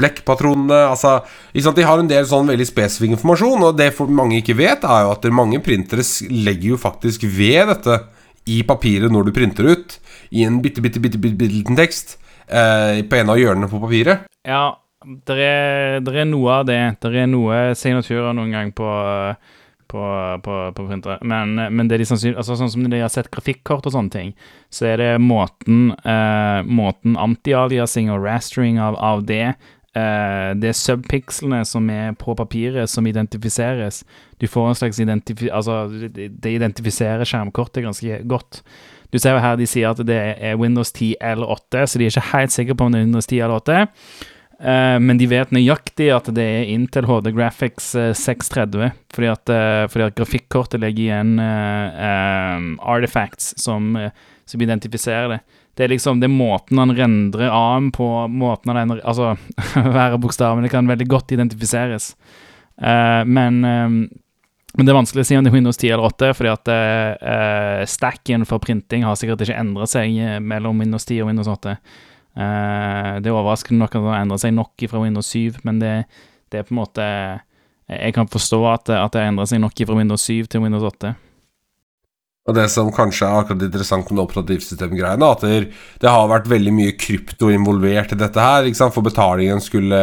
blekkpatronene. Altså? De har en del sånn veldig spesifikk informasjon, og det mange ikke vet, er jo at mange printere legger jo faktisk ved dette i papiret når du printer ut, i en bitte, bitte, bitte, bitte, bitte liten tekst uh, på en av hjørnene på papiret. Ja, det er, er noe av det. Det er noe signaturer noen gang på på, på, på printere. Men, men det de sannsynlig, altså sånn som de har sett grafikkort og sånne ting, så er det måten, eh, måten anti-aliasing og rastering av, av det eh, Det er subpixelene som er på papiret, som identifiseres. Du får en slags identifi... Altså, det, de identifiserer skjermkortet ganske godt. Du ser jo her de sier at det er Windows 10 eller 8, så de er ikke helt sikre på om det er Windows 10 eller 8. Eh, men de vet nøyaktig at det er Intel HD Graphics eh, 630, fordi at, eh, fordi at grafikkortet legger igjen uh, eh, artifacts som, eh, som identifiserer det. Det er liksom det er måten han rendrer AM på, måten han endrer Altså, <laughs> hver av bokstavene kan veldig godt identifiseres. Uh, men uh, men det er vanskelig å si om det er Windows 10 eller 8, fordi at eh, eh, stacken for printing har sikkert ikke endret seg eh, mellom Windows 10 og Windows 8. Eh, det er overraskende nok at det har endra seg nok fra Windows 7, men det, det er på en måte Jeg kan forstå at, at det har endra seg nok fra Windows 7 til Windows 8. Og det som kanskje er akkurat interessant med operativsystemgreiene, at det, har vært veldig mye krypto involvert i dette her. For betalingen skulle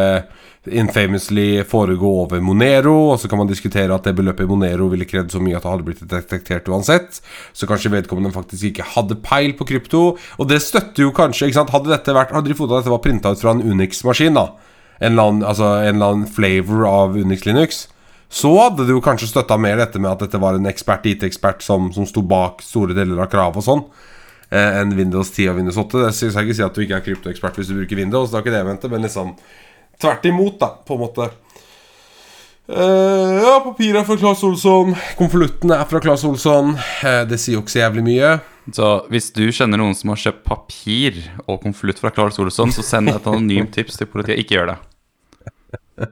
infamously foregå over Monero, og så kan man diskutere at det beløpet i Monero ville krevd så mye at det hadde blitt detektert uansett. Så kanskje vedkommende faktisk ikke hadde peil på krypto. Og det støtter jo kanskje ikke sant? Hadde, dette vært, hadde de funnet at dette var printa ut fra en Unix-maskin, da, en eller, annen, altså en eller annen flavor av Unix Linux, så hadde du kanskje støtta mer dette med at dette var en ekspert, IT-ekspert som, som sto bak store deler av kravet og sånn, eh, enn Windows 10 og Windows 8. Det skal ikke si at du ikke er kryptoekspert hvis du bruker Windows, det er ikke det jeg mente, men liksom tvert imot, da, på en måte. Eh, ja, papiret er fra Claes Olsson, konvoluttene er fra Claes Olsson. Eh, det sier jo ikke så jævlig mye. Så hvis du kjenner noen som har kjøpt papir og konvolutt fra Claes Olsson, så send et anonymt tips til politiet. Ikke gjør det. <laughs>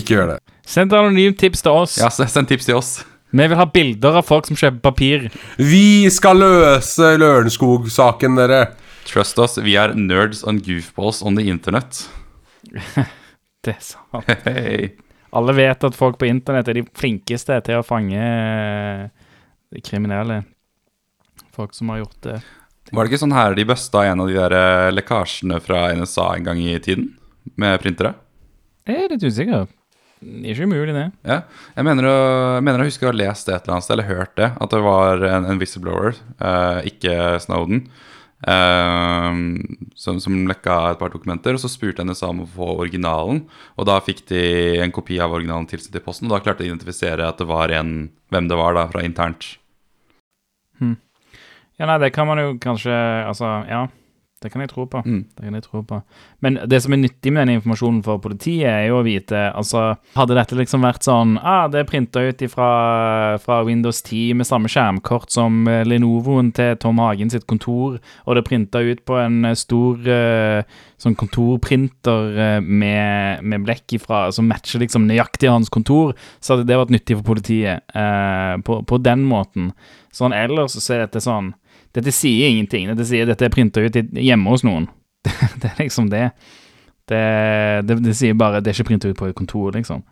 Ikke gjør det. Send anonymt tips til oss. Ja, Send tips til oss. Vi vil ha bilder av folk som kjøper papir. Vi skal løse Lørenskog-saken, dere. Trust us, vi er nerds and goofballs on the internet. <laughs> Det er sant. <laughs> Hey. Alle vet at folk på internett er de flinkeste til å fange eh, kriminelle. Folk som har gjort det. Var det ikke sånn her de busta en av de der eh, lekkasjene fra NSA en gang i tiden? Med printere? Jeg er litt usikker. Ikke umulig, det. Ja. Jeg mener å, jeg mener å huske å ha lest det et eller annet sted, eller hørt det, at det var en, en whistleblower, uh, ikke Snowden, uh, som, som lekka et par dokumenter. Og så spurte NSA om å få originalen, og da fikk de en kopi av originalen tilsendt i posten. Og da klarte de å identifisere at det var en, hvem det var da, fra internt. Ja, nei, det kan man jo kanskje Altså, ja. Det kan jeg tro på. Mm. Det kan jeg tro på. Men det som er nyttig med den informasjonen for politiet, er jo å vite Altså, hadde dette liksom vært sånn Ah, det er printa ut ifra, fra Windows 10 med samme skjermkort som eh, Lenovoen til Tom Hagen sitt kontor, og det er printa ut på en eh, stor eh, sånn kontorprinter med, med blekk ifra som matcher liksom nøyaktig hans kontor, så hadde det vært nyttig for politiet eh, på, på den måten. Sånn ellers så er dette sånn dette sier ingenting. Dette sier dette er printa ut hjemme hos noen. <laughs> Det, er liksom det. Det, det. det sier bare det er ikke printa ut på et kontor, liksom.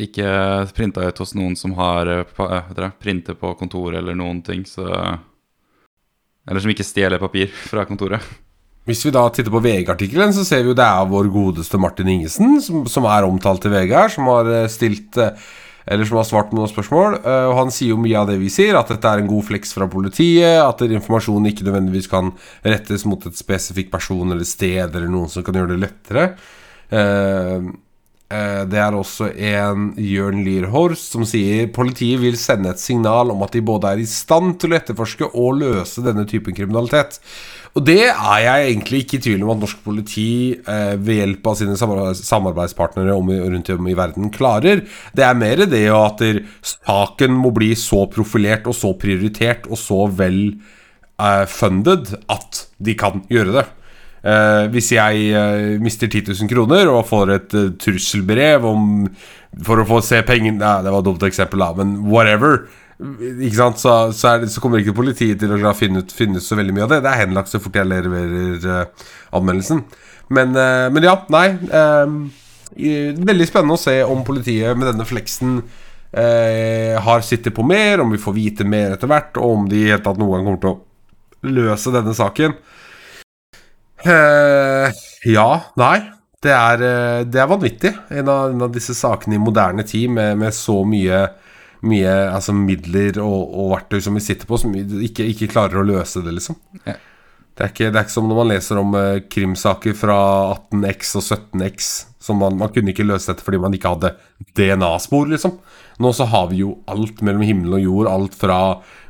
Ikke printa ut hos noen som har eh, eh, dere, printer på kontoret eller noen ting, så Eller som ikke stjeler papir <laughs> fra kontoret. Hvis vi da titter på VG-artikkelen, så ser vi jo det er vår godeste Martin Ingesen, som, som er omtalt i VG her, som har eh, stilt Eller som har svart med noen spørsmål. eh, Og han sier jo mye av det vi sier, at dette er en god fleks fra politiet, at informasjonen ikke nødvendigvis kan rettes mot et spesifikk person eller sted, eller noen som kan gjøre det lettere. Eh, eh, Det er også en Jørn Lierhorst som sier politiet vil sende et signal om at de både er i stand til å etterforske og løse denne typen kriminalitet. Og det er jeg egentlig ikke i tvil om at norsk politi eh, ved hjelp av sine samarbeidspartnere om, rundt om i verden klarer. Det er mer det at saken må bli så profilert og så prioritert og så vel eh, funded at de kan gjøre det. Eh, hvis jeg eh, mister 10 000 kroner og får et eh, trusselbrev om, for å få se pengene det var et dumt eksempel, da, men whatever. Ikke sant? Så, så, det, så kommer ikke politiet til å finne finne så veldig mye av det. Det er henlagt så fort jeg leverer uh, anmeldelsen. Men, uh, men ja, nei. eh, veldig spennende å se om politiet med denne fleksen har sittet på mer, om vi får vite mer etter hvert, og om de i tatt noen gang kommer til å løse denne saken. Ja, nei. Det er, det er vanvittig. En av, en av disse sakene i moderne tid med, med så mye, mye altså midler og, og verktøy som vi sitter på, som ikke, ikke klarer å løse det, liksom. Ja. Det er, ikke, det er ikke som når man leser om uh, krimsaker fra 18X og 17X. Som man, man kunne ikke løse dette fordi man ikke hadde DNA-spor, liksom. Nå så har vi jo alt mellom himmel og jord. Alt fra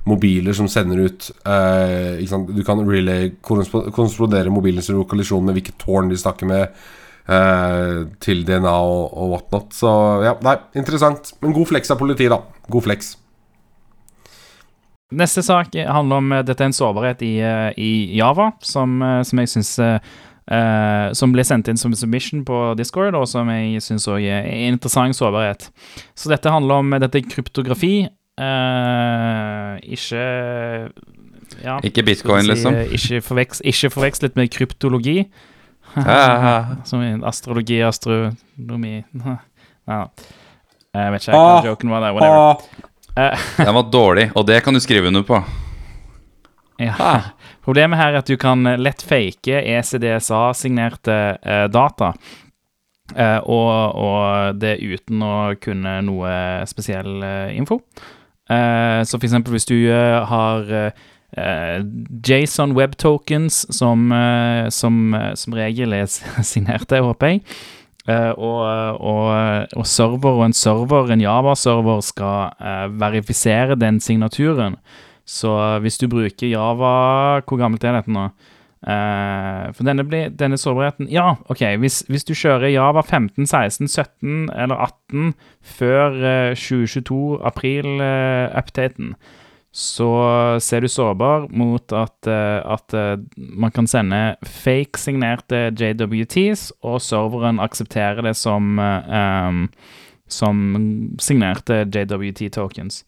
mobiler som sender ut uh? Du kan relay, korrespo- korrespondere mobilens lokalisjon med hvilket tårn de snakker med, til DNA og, og whatnot. Så ja, nei, interessant. Men god fleks av politiet, da. God fleks. Neste sak handler om eh, Dette er en sårbarhet i, eh, i Java, som, eh, som jeg syns Som ble sendt inn som submission på Discord, og som jeg syns òg er en interessant sårbarhet. Så dette handler om Dette kryptografi. Uh, ikke ja, Ikke bitcoin, si, liksom. eh, Ikke, forveks, ikke forvekslet med kryptologi. Ah. Som i astrologi, astronomi Ja. Jeg vet ikke hva Ah. joken var der. Whatever. Ah. <laughs> Den var dårlig, og det kan du skrive under på. Ja. Problemet her er at du kan lett fake ECDSA-signerte eh, data. Eh, og, og det uten å kunne noe spesiell eh, info. Eh, så for eksempel hvis du har Jason Web Tokens, som, eh, som, eh, som regel er <laughs> signerte, håper jeg. Eh, og, og, og server og en server, en Java-server, skal eh, verifisere den signaturen. Så hvis du bruker Java Hvor gammelt er dette nå? Eh, for denne, blir, denne sårbarheten Ja, OK. Hvis, hvis du kjører Java 15, 16, 17 eller 18 før eh, 2022 april-updaten, så ser du sårbar mot at, eh, at eh, man kan sende fake-signerte JWTs, og serveren aksepterer det som, um, som signerte JWT tokens.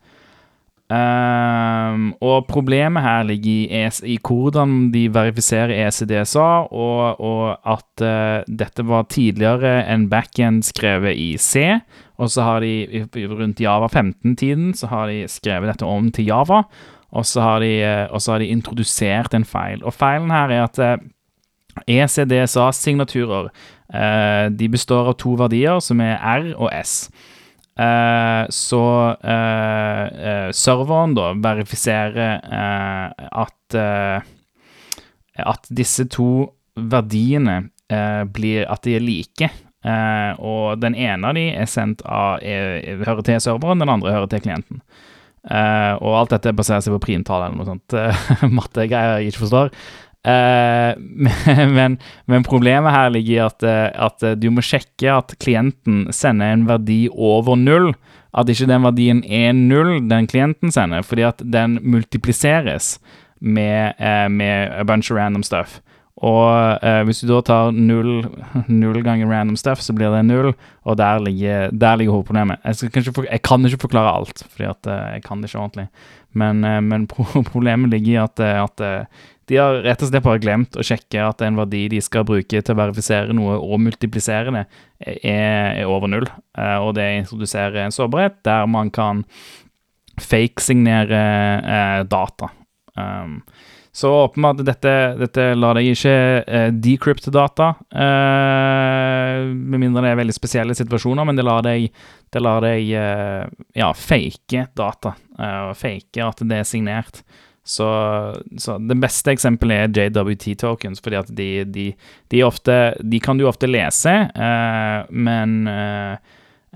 Ehm, og problemet her ligger i, ES, i hvordan de verifiserer E ECDSA, og, og at uh, dette var tidligere en backend skrevet i C, og så har de rundt Java 15-tiden så har de skrevet dette om til Java, og så har de, uh, har de introdusert en feil. Og feilen her er at uh, ECDSA-signaturer eh, de består av to verdier, som er R og S. Eh, så uh, serveren da verifiserer uh, at at disse to verdiene blir at de er like. Og den ene av de er sendt av er, hører til serveren, den andre hører til klienten. Og alt dette baserer seg på primtall eller noe sånt <laughs> mattegreier jeg ikke forstår. Eh, <laughs> men, men problemet her ligger i at, eh, at eh, du må sjekke at klienten sender en verdi over null. At ikke den verdien er null, den klienten sender, fordi at den multipliseres med, uh, med a bunch of random stuff. Og uh, hvis du da tar null, <laughs> null ganger random stuff, så blir det null, og der ligger, der ligger hovedproblemet. Jeg, for, jeg kan ikke forklare alt, fordi at jeg kan det ikke ordentlig. Men, men pro <laughs> problemet ligger i at, at de har rett og slett bare glemt å sjekke at en verdi de skal bruke til å verifisere noe og multiplisere det, er, er over null. Eh, og det introduserer en sårbarhet der man kan fake-signere eh, data. Um, så åpenbart dette, dette lar deg ikke eh, decrypte data, eh, med mindre det er veldig spesielle situasjoner, men det lar deg, det lar deg eh, ja, fake data, eh, og fake at det er signert. Så, så det beste eksempelet er JWT tokens, fordi at de, de, de, ofte, de kan du ofte lese, uh, men uh,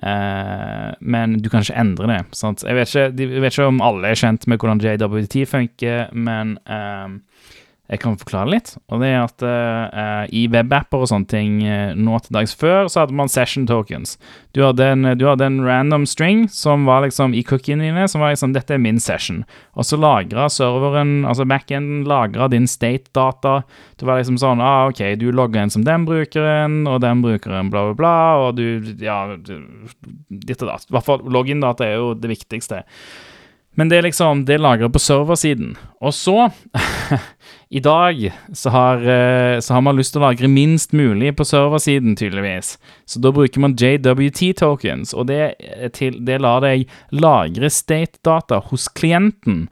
uh, men du kan ikke endre det. Jeg, vet ikke, jeg vet ikke om alle er kjent med hvordan JWT funker, men eh, jeg kan forklare litt. Og det er at uh, i webapper og sånne ting uh, nå til dags før, så hadde man session tokens. Du hadde en, du hadde en random string som var liksom i cookiene dine, som var liksom 'dette er min session'. Og så lagra serveren, altså backenden, lagra din state-data. Det var liksom sånn ah, OK, du logger inn som den brukeren, og den brukeren, bla, bla, bla, og du Ja, du- ditt og datt. I hvert fall login-data er jo det viktigste. Men det er liksom, det er lagra på serversiden. Og så, <laughs> i dag, så har, eh, så har man lyst til å lagre minst mulig på serversiden, tydeligvis. Så da bruker man JWT tokens, og det, til, det lar deg lagre state-data hos klienten.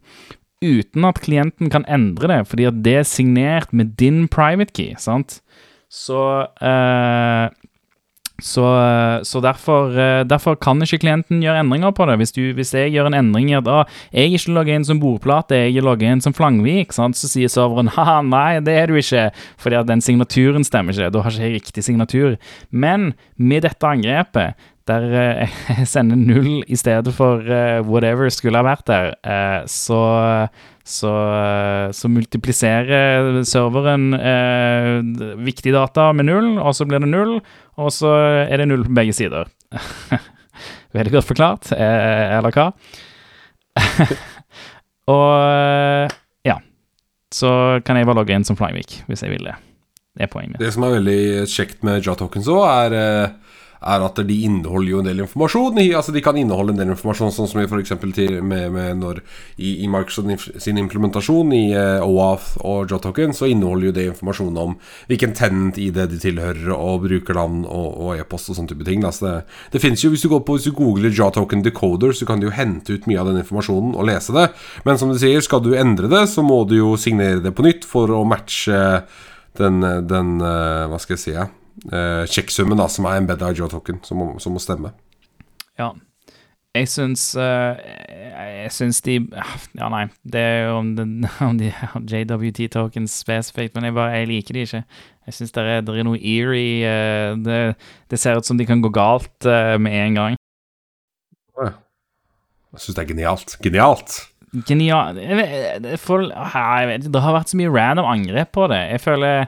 Uten at klienten kan endre det, fordi at det er signert med din private key, sant? Så eh, så, så derfor, eh, derfor kan ikke klienten gjøre endringer på det. Hvis, du, hvis jeg gjør en endring i at ah, jeg ikke logger inn som bordplate, jeg er logger inn som Flangvik, sant? så sier serveren <laughs> ha, nei, det er du ikke, fordi at den signaturen stemmer ikke. Da har ikke jeg riktig signatur. Men med dette angrepet, der eh, jeg <laughs> sender null i stedet for eh, whatever skulle ha vært der, eh, så så, eh, så multipliserer serveren eh, viktig data med null, og så blir det null, og så er det null på begge sider. <laughs> Veldig godt forklart, eh, eller hva? <laughs> og eh, ja, så kan jeg bare logge inn som Flyvik, hvis jeg vil det. Det er poenget. Det som er veldig kjekt med JAR-tokens òg, er, eh, er at de inneholder jo en del informasjon. Altså De kan inneholde en del informasjon, sånn som f.eks. med, med når i, i Microsoft sin implementasjon i eh, OAuth og JAR-token, så inneholder jo det informasjon om hvilken tenant-ID de tilhører, og brukerland og, og e-post og sånne type ting. Da. Det, det finnes jo, Hvis du går på Hvis du googler JAR-token decoder, så kan du jo hente ut mye av den informasjonen og lese det. Men som du sier, skal du endre det, så må du jo signere det på nytt for å matche den, den eh, Hva skal jeg si ja? Eh, Sjekksummen da som er embedda i Joe Token, som må, som må stemme. Ja. Jeg syns eh, Jeg syns de Ja, nei, det er jo om, den, <laughs> om de JWT tokens spesifikt, men jeg bare Jeg liker de ikke. Jeg syns det, er- det er noe eerie eh, det, det ser ut som de kan gå galt eh, med en gang. Jeg syns det er genialt. Genialt! Genial jeg vet, for, ah, jeg vet, Det har vært så mye random angrep på det. Jeg føler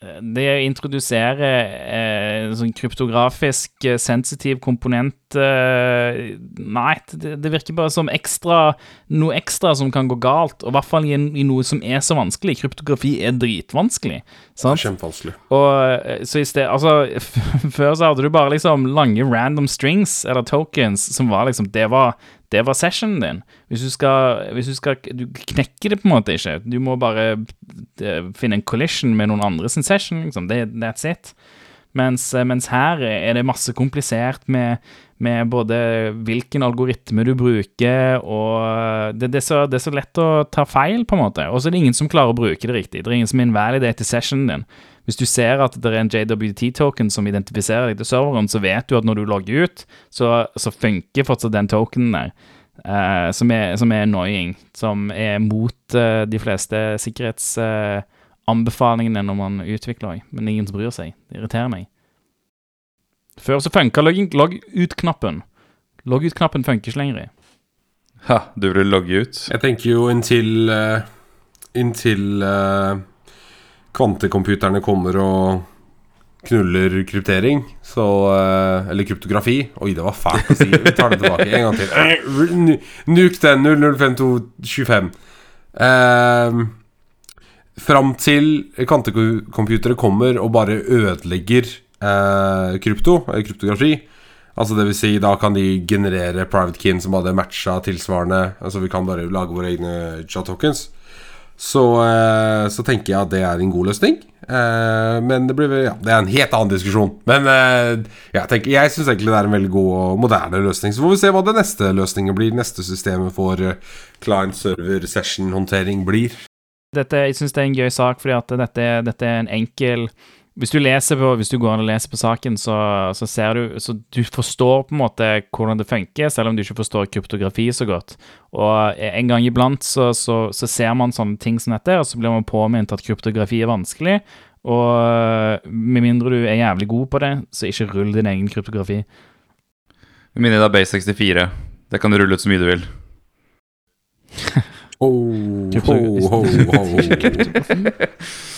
det introduserer eh, sånn kryptografisk eh, sensitiv komponent eh, Nei, det, det virker bare som ekstra noe ekstra som kan gå galt. Og i hvert fall i, i noe som er så vanskelig. Kryptografi er dritvanskelig. Sant? Kjempevanskelig. Og eh, så i sted Altså, <laughs> før så hadde du bare liksom lange random strings, eller tokens, som var liksom Det var, det var sessionen din. Hvis du skal Hvis du skal Du knekker det på en måte ikke. Du må bare eh, finne en collision med noen andre sin session, liksom. Det, that's it. Mens, eh, mens her er det masse komplisert med, med både hvilken algoritme du bruker, og det, det, er så, det er så lett å ta feil, på en måte. Og så er det ingen som klarer å bruke det riktig. Det er ingen som invalidater sessionen din. Hvis du ser at det er en JWT-token som identifiserer deg til serveren, så vet du at når du logger ut, så, så funker fortsatt den tokenen der. Uh, som, er, som er annoying. Som er mot uh, de fleste sikkerhetsanbefalingene når man utvikler òg, men ingen som bryr seg. Det irriterer meg. Før så funka logg ut-knappen. Logg ut-knappen funker ikke lenger. Ha, du vil logge ut? Jeg tenker jo inntil eh, Inntil eh, kvantecomputerne kommer og knuller kryptering, så eh, Eller kryptografi. Oi, det var fælt å si. Vi tar det tilbake en gang til. Eh, nu- Nuk den 005225. Eh, fram til kvantekomputere kommer og bare ødelegger eh, krypto, eh, kryptografi. Altså det vil si, da kan de generere private kin som hadde matcha tilsvarende. Altså vi kan bare lage våre egne chat tokens. Så, eh, så tenker jeg at det er en god løsning. Eh, men det blir ja, det er en helt annen diskusjon. Men eh, jeg, tenker, jeg syns egentlig det er en veldig god og moderne løsning. Så får vi se hva det neste løsningen blir. Neste systemet for client server session-håndtering blir. Dette, jeg syns det er en gøy sak, fordi at dette, dette er en enkel hvis du, leser på, hvis du går inn og leser på saken, så, så ser du Så du forstår på en måte hvordan det funker, selv om du ikke forstår kryptografi så godt. Og en gang iblant så, så, så ser man sånne ting som dette, og så blir man påminnet at kryptografi er vanskelig. Og med mindre du er jævlig god på det, så ikke rull din egen kryptografi. Med mindre det er Base 64. Det kan du rulle ut så mye du vil. <laughs> Oh, ho, ho, ho. <laughs>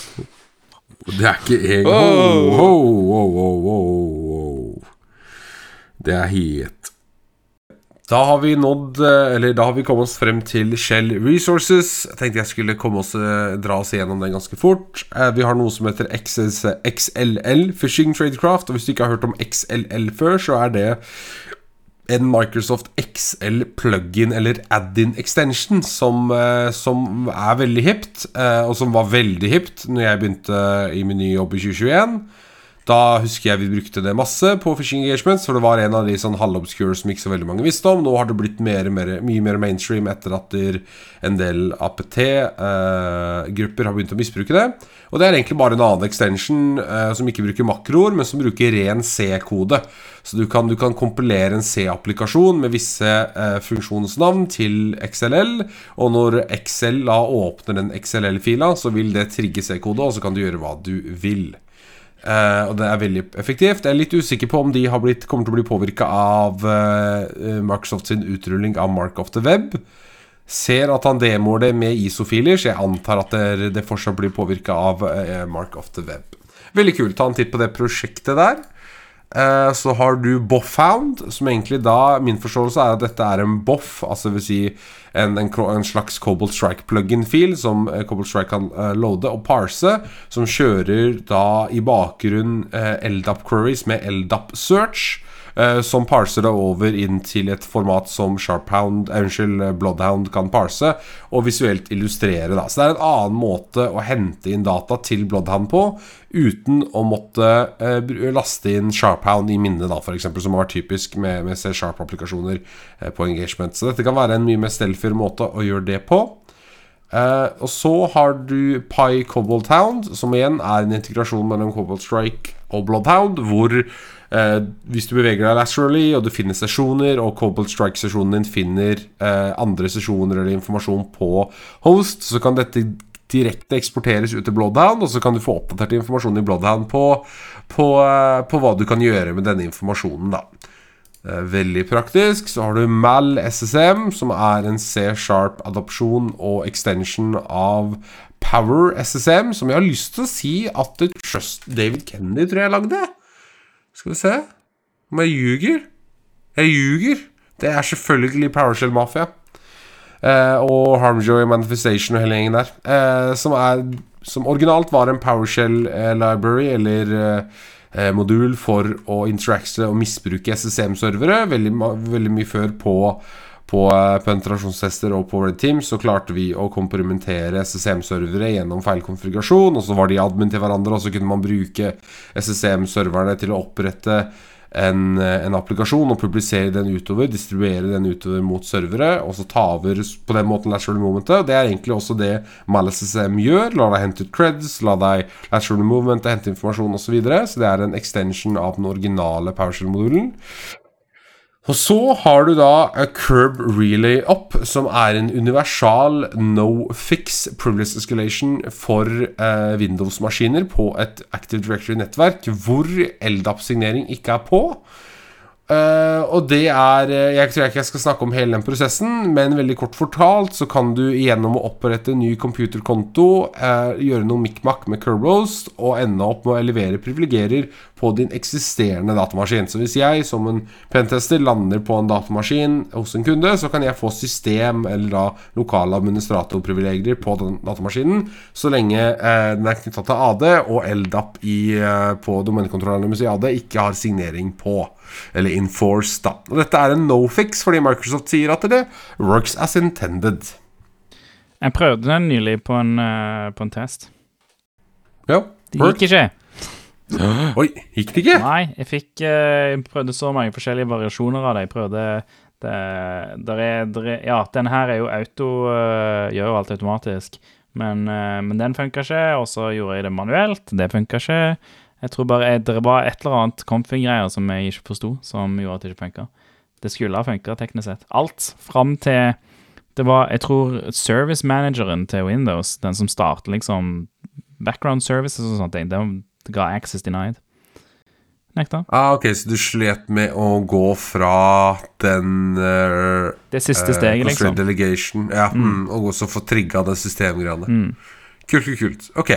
Det er ikke jeg oh. Oh, oh. Det er het Da har vi nådd eh, Eller da har vi kommet oss frem til Shell Resources. Jeg tenkte jeg skulle komme oss, eh, dra oss igjennom den ganske fort. Eh, Vi har noe som heter XLL, Fishing Tradecraft. Og hvis du ikke har hørt om XLL før, så er det en Microsoft XL plug-in eller add-in extension som, eh, som er veldig hipt, eh, og som var veldig hipt når jeg begynte i min nye jobb i 2021. Da husker jeg vi brukte det masse på Fishing Engagements, for det var en av de sånn halvobscure som ikke så veldig mange visste om. Nå har det blitt mer, mer, mye mer mainstream etter at en del APT-grupper har begynt å misbruke det. Og det er egentlig bare en annen extension eh, som ikke bruker makroer, men som bruker ren C-kode. Så du kan, du kan kompilere en C-applikasjon med visse eh, funksjonsnavn til XLL, og når XL da åpner den XLL-fila, så vil det trigge C-kode, og så kan du gjøre hva du vil. Eh, og det er veldig effektivt. Jeg er litt usikker på om de blitt, kommer til å bli påvirka av uh, Microsoft sin utrulling av Mark of the Web. Ser at han demoer det med ISO-filer, så jeg antar at det, det fortsatt blir påvirka av uh, Mark of the Web. Veldig kult. Ta en titt på det prosjektet der. Eh, så har du Boffhound, som egentlig da Min forståelse er at dette er en Boff, altså vil si en, en, en slags Cobalt Strike plug-in-fil som eh, Cobalt Strike kan uh, loade og parse, som kjører da i bakgrunn uh, LDAP queries med LDAP search. Eh, som parser det over inn til et format som Sharphound, eh, unnskyld, eh, Bloodhound kan parse, og visuelt illustrere. Da. Så det er en annen måte å hente inn data til Bloodhound på, uten å måtte laste inn Sharphound i minnet, da, eksempel, som har vært typisk med, med C-sharp-applikasjoner på engagement. Så dette kan være en mye mer stealthier måte å gjøre det på. Uh, og så har du Pi Cobalt Hound, som igjen er en integrasjon mellom Cobalt Strike og Bloodhound, hvor eh, hvis du beveger deg laterally, og du finner sesjoner, og Cobalt Strike-sesjonen din finner eh, andre sesjoner eller informasjon på host, så kan dette direkte eksporteres ut til Bloodhound, og så kan du få oppdatert informasjon i Bloodhound på, på, eh, på hva du kan gjøre med denne informasjonen, da. Eh, Veldig praktisk. Så har du MAL SSM, som er en C-sharp-adopsjon og extension av Power SSM, som jeg har lyst til å si at Trust David Kennedy, tror jeg lagde. Skal vi se Om jeg ljuger? Jeg ljuger. Det er selvfølgelig PowerShell Mafia. Eh, og Harmjoy Manifestation og hele gjengen der. Eh, som er Som originalt var en PowerShell eh, library, eller eh, eh, modul for å interacte og misbruke SSM-servere. Veldig, veldig mye før på på eh, penetrasjonstester og på Red Team så klarte vi å komprimentere SSM-servere gjennom feilkonfigurasjon, og så var de admin til hverandre, og så kunne man bruke SSM-serverne til å opprette en, eh, en applikasjon og publisere den utover, distribuere den utover mot servere, og så ta over på den måten lateral momentet. Det er egentlig også det MalSSM gjør. La deg hente ut creds, la deg lateral movementet hente informasjon osv. Så, videre. så det er en extension av den originale PowerShell-modulen. Og så har du da A Curb Relay Up, som er en universal no fix privilege escalation for eh, Windows-maskiner på et Active Directory-nettverk hvor LDAP-signering ikke er på. Eh, og det er eh, Jeg tror ikke jeg skal snakke om hele den prosessen, men veldig kort fortalt så kan du gjennom å opprette en ny computerkonto eh, gjøre noe mikmak med Curroast og ende opp med å elevere privilegier på din eksisterende datamaskin. Så hvis jeg som en pentester lander på en datamaskin hos en kunde, så kan jeg få system eller da lokale administratorprivilegier på den datamaskinen, så lenge eh, den er knytta til AD og LDAP i, eh, på domenekontrolleren i AD ikke har signering på. Eller enforced, da. Og dette er en no-fix, fordi Microsoft sier at det works as intended. Jeg prøvde den nylig på en, eh, på en test. Ja. Det gikk ikke. <gasps> Oi, gikk det ikke? Nei, jeg fikk eh, Jeg prøvde så mange forskjellige variasjoner av det. Jeg prøvde det, der er, der er, Ja, den her er jo auto eh, Gjør jo alt automatisk. Men, eh, men den funka ikke, og så gjorde jeg det manuelt. Det funka ikke. Jeg tror bare det var et eller annet config-greier som jeg ikke forsto, som gjorde at det ikke funka. Det skulle ha funka teknisk sett. Alt fram til Det var, jeg tror, service manageren til Windows, den som starter liksom background services og sånne ting, den ga access denied. Nekta. Ah, ok, Så du slet med å gå fra den uh, Det siste steget, liksom. Delegation, ja, mm. og også få trigga det systemgreiene. Mm. Kult, kult, kult. Ok.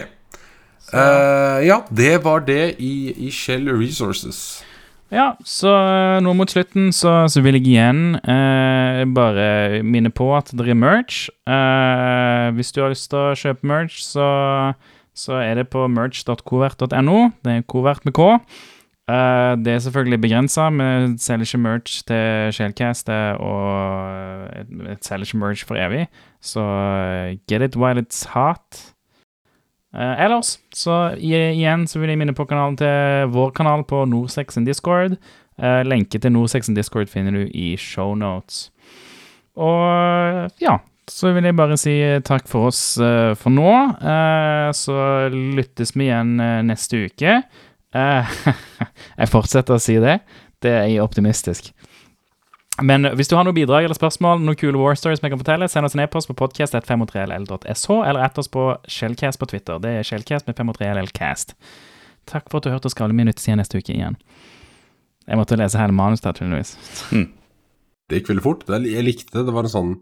Uh, ja, det var det i, i Shell Resources. Ja, så eh, nå mot slutten så, så vil jeg igjen eh, bare minne på at det er merch. Eh, hvis du har lyst til å kjøpe merch, så, så er det på merch.covert.no. Det er Covert med K. Uh, det er selvfølgelig begrensa. Vi selger ikke merch til Shellcast eh, og eh, selger ikke merch for evig. Så uh, get it while it's hot. Ellers, så igjen så vil jeg minne på kanalen til vår kanal på Norsex Discord. Lenke til Norsex Discord finner du i shownotes. Og ja, så vil jeg bare si takk for oss eh, for nå. Eh, så lyttes vi igjen eh, neste uke. <laughs> Jeg fortsetter å si det. Det er jeg optimistisk. Men hvis du har noen bidrag eller spørsmål, noen kule war stories vi kan fortelle, send oss en e-post på podcast.503ll.sh, eller ett oss på Shellcast på Twitter. Det er Shellcast med 503llcast. Takk for at du hørte oss alle minutter siden neste uke igjen. Jeg måtte lese hele manuset, tydeligvis. Det gikk veldig fort. Jeg likte det. Det var en sånn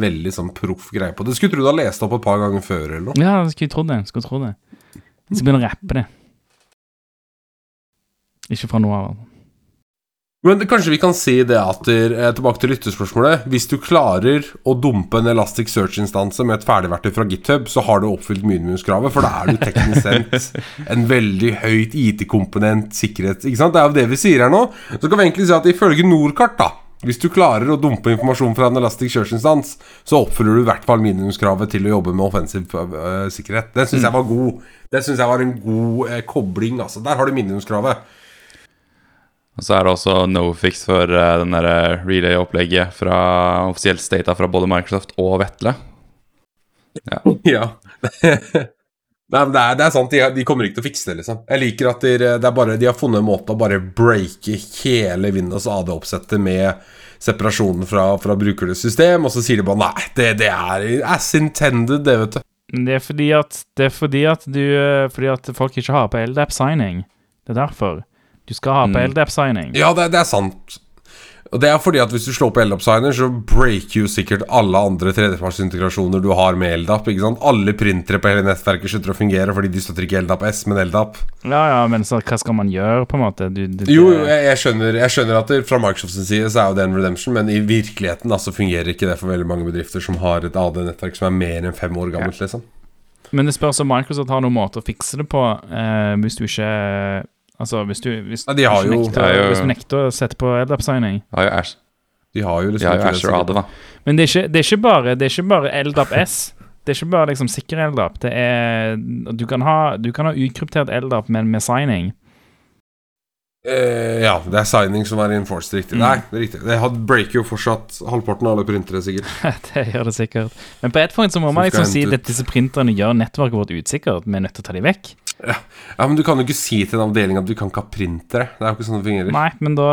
veldig sånn proff greie på det. Skulle tro du hadde lest opp et par ganger før eller noe. Ja, skulle tro det. Skulle tro det. Jeg skal begynne å rappe det. Ikke fra nå av. det Men det- kanskje vi kan si det at eh, Tilbake til lyttespørsmålet. Hvis du klarer å dumpe en Elastic Search-instanse med et ferdigverktøy fra GitHub, så har du oppfylt minimumskravet, for da er du teknisk sett en veldig høyt IT-komponent sikkerhet. Ikke sant? Det er jo det vi sier her nå. Så kan vi egentlig si at ifølge Norkart, da hvis du klarer å dumpe informasjon fra en Elastic Search-instans, så oppfyller du i hvert fall minimumskravet til å jobbe med offensiv uh, sikkerhet. Det syns jeg var god. Det synes jeg var en god uh, kobling. Altså. Der har du minimumskravet. Og så er det også no-fix for uh, den eh, relay-opplegget fra offisielt data fra både Microsoft og Vetle. Ja. <laughs> Nei, men det er, det er sant, de, de kommer ikke til å fikse det, liksom. Jeg liker at de, det er bare, de har funnet en måte å bare breake hele Windows AD-oppsettet med separasjonen fra, fra brukernes system, og så sier de bare nei, det, det er as intended, det, vet du. Det er fordi at, det er fordi at du eh, Fordi at folk ikke har på LDAP-signing. Det er derfor. Du skal ha på Mm. LDAP-signing. Ja, det, det er sant. Og det er fordi at hvis du slår på LDAP-signer, så breaker jo sikkert alle andre tredjepartsintegrasjoner du har med LDAP. ikke sant? Alle printere på hele nettverket slutter å fungere fordi de støtter ikke LDAP S, men LDAP. Ja, ja, men så hva skal man gjøre, på en måte? Du, du, Jo, jeg, jeg, skjønner, jeg skjønner at det, fra Microsofts side så er jo det en redemption, men i virkeligheten altså, fungerer ikke det for veldig mange bedrifter som har et AD-nettverk som er mer enn fem år gammelt. liksom. Men det spørs om Microsoft har noen måte å fikse det på eh, hvis du ikke Altså, hvis du, hvis, Ja, de har hvis du jo- nekter, er jo- hvis du nekter å sette på LDAP-signing. De har jo Ash, De har jo liksom har jo det Asher. AD, da. Men det er ikke, det er ikke bare Det er ikke bare LDAP S. Det er ikke bare liksom sikker LDAP. Det er Du kan ha, du kan ha ukryptert LDAP, men med signing. Eh, ja, det er signing som er enforced, riktig. Mm. Nei, det er riktig. Det breaker jo fortsatt halvparten av alle printere, sikkert. <laughs> det gjør det sikkert. Men på et punkt så må Så man liksom si at disse printerne gjør nettverket vårt usikkert. Vi er nødt til å ta dem vekk. Ja, Men du kan jo ikke si til en avdeling at du kan ikke ha printere. Det er jo ikke sånn det fungerer. Nei, men da,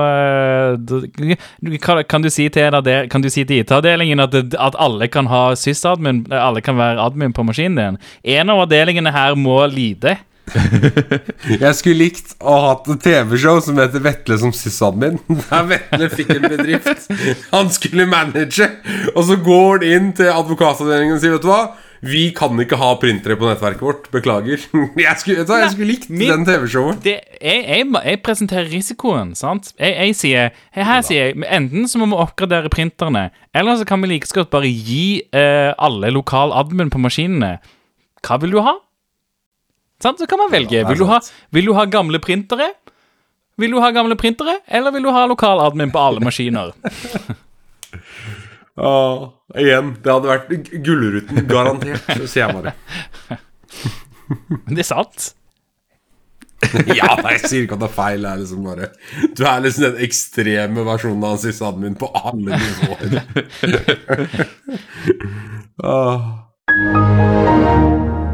da kan, du si til, en kan du si til IT-avdelingen at, at alle kan ha sysadmin, alle kan være admin på maskinen din? En av avdelingene her må lide. <laughs> Jeg skulle likt å ha hatt et TV-show som heter Vetle som sysadmin. <laughs> Der Vetle fikk en bedrift han skulle manage, og så går han inn til advokatavdelingen og sier Vet du hva, vi kan ikke ha printere på nettverket vårt. Beklager. <laughs> Jeg skulle, jeg skulle likt Min- den TV-showet. Jeg, jeg, jeg presenterer risikoen, sant? Jeg, jeg sier her, sier jeg enten så må vi oppgradere printerne, eller så kan vi like godt bare gi uh, alle lokal admin på maskinene. Hva vil du ha? Sant? Så kan man velge. Vil, du ha, vil du ha gamle printere? Vil du ha gamle printere, eller vil du ha lokal admin på alle maskiner? <laughs> Åh, igjen, det hadde vært gu- Gullruten, garantert, sier jeg bare. <laughs> Men Det er sant. <laughs> Ja, jeg sier ikke at det er feil. Det er liksom bare Du er liksom den ekstreme versjonen av sysadmin på alle nivåer. Åh. <laughs>